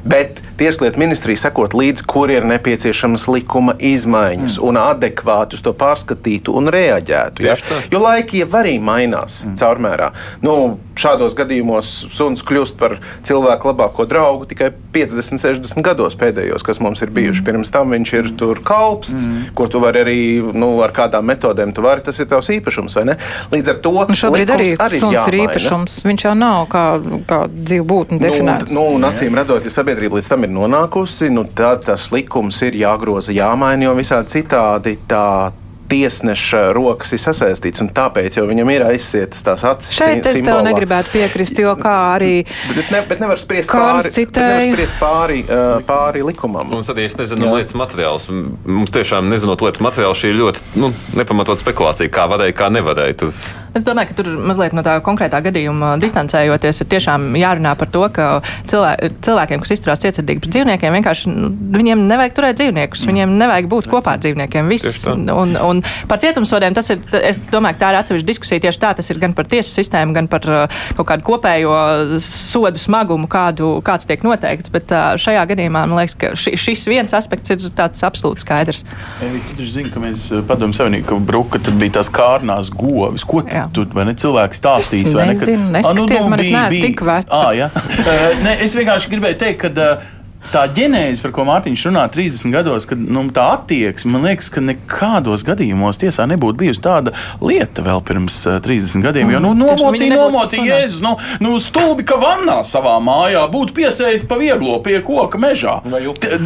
Bet Tieslietu ministrija sekot līdzi, kur ir nepieciešamas likuma izmaiņas mm. un adekvāti uz to pārskatītu un reaģētu. Ja? Jo laiki jau arī mainās mm. caurmērā. Nu, šādos gadījumos suns kļūst par cilvēku labāko draugu tikai 50, 60 gados pēdējos, kas mums ir bijuši. Mm. Pirms tam viņš ir tur kalps, mm. ko tu vari arī nu, ar kādām metodēm, tu vari, tas ir tavs īpašums, vai ne? Līdz ar to nu, šobrīd arī, arī suns jāmaina. ir īpašums. Viņš jau nav kā, kā dzīvu būtni definēts. Nu, nu, acīm redzot, ja sabiedrība līdz tam ir nonākusi, nu, tad tas likums ir jāgroza, jāmaina, jo visādi citādi tā tiesneša rokas ir sasaistītas, un tāpēc jau viņam ir aizsietas tās acis. Šeit es simbolā. tev negribētu piekrist, jo kā arī. Bet, ne, bet nevar spriest pāri, nevar spriest pāri, pāri likumam. Mums arī, es nezinu, Jā. lietas materiāls. Mums tiešām nezinot lietas materiāls, šī ir ļoti nu, nepamatot spekulācija, kā varēja, kā nevarēja. Tad... Es domāju, ka tur mazliet no tā konkrētā gadījuma distancējoties, ir tiešām jārunā par to, ka cilvē, cilvēkiem, kas izturās cietsirdīgi pret dzīvniekiem, vienkārši nu, viņiem nevajag turēt dzīvniekus, viņiem nevajag būt kopā ar dzīvniekiem. Viss, un, un, un Un par cietumsodiem tas ir, es domāju, ka tā ir atsevišķa diskusija tieši tā, tas ir gan par tiesu sistēmu, gan par uh, kaut kādu kopējo sodu smagumu, kādu, kāds tiek noteikts. Bet uh, šajā gadījumā man liekas, ka ši, šis viens aspekts ir tāds absolūti skaidrs. Tu zini, ka mēs uh, padomju savienību, ka Bruka tad bija tās kārnās govis. Ko tu, tu vai ne cilvēks stāstīs? Es nezinu, neskaties, ah, nu, nu, man es neesmu tik vecs. Ah, ja? ne, es vienkārši gribēju teikt, ka tā ģenēze, par ko Mārtiņš runā 30 gados, kad nu, tā attieksme, man liekas, ka nekādos gadījumos tiesā nebūtu bijusi tāda lieta vēl pirms uh, 30 gadiem. Jo nu, mm. nomocīja, nomocīja Jēzus, nu, nu stulbi, ka vannā savā mājā būtu piesējis pa vieglo pie koka mežā.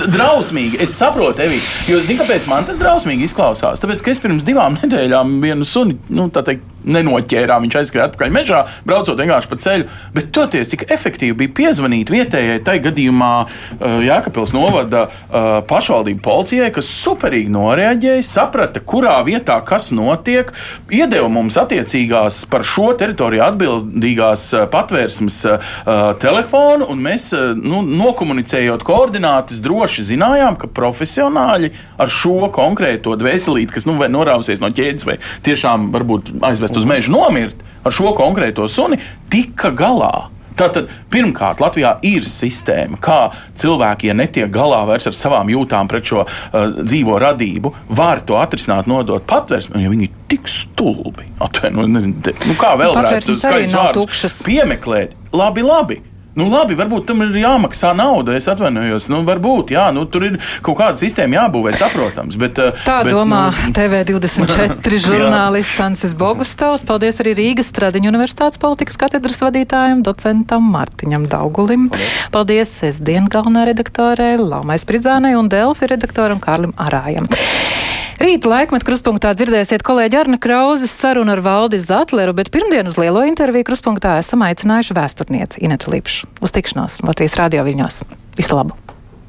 Drausmīgi, es saprotu tevi, jo zini, kāpēc man tas drausmīgi izklausās? Tāpēc, ka es pirms divām nedēļām vienu suni, nu, tā teikt, nenoķērām. Viņš aizskrēja atpakaļ mežā, braucot vienkārši pa ceļu. Bet toties, cik efektīvi bija piezvanīt vietējai, tai gadījumā uh, Jēkabils novada uh, pašvaldību policijai, kas superīgi noreaģēja, saprata, kurā vietā kas notiek, iedeva mums attiecīgās par šo teritoriju atbildīgās uh, patvērsmes telefonu, un mēs nu, nokomunicējot koordinātas droši zinājām, ka profesionāļi ar šo konkrēto dvēselīti, kas nu, norāvusies no ķēdes vai tiešām varbūt aizvest uz mežu nomirt, ar šo konkrēto suni tika galā. Tātad, pirmkārt, Latvijā ir sistēma, kā cilvēki, ja netiek galā vairs ar savām jūtām pret šo uh, dzīvo radību, var to atrisināt, nodot patvērsmē, jo viņi ir tik stulbi. Atvaino, nezinu, te, nu kā vēl varētu skaidrs vārdus piemeklēt? Labi, labi. Nu, labi, varbūt tam ir jāmaksā nauda. Es atvainojos. Nu, varbūt, jā, nu, tur ir kaut kāda sistēma jābūvē, saprotams. Bet, eh, Tā bet, domā nu... TV24 žurnālists Ansis Bogustovs. Paldies arī Rīgas Stradiņu universitātes politikas katedras vadītājam, docentam Martiņam Daugulim. Paldies, Paldies es dienu galvenā redaktorē Lamai Spridzānai un Delfi redaktoram Kārlim Arājam. Rīt laikmet kruspunktā dzirdēsiet kolēģi Arna Krauzes sarunu ar Valdi Zatleru, bet pirmdien uz lielo interviju kruspunktā esam aicinājuši vēsturnieci Inetu Lipšu. Uz tikšanos Latvijas radio viņos. Visu labu!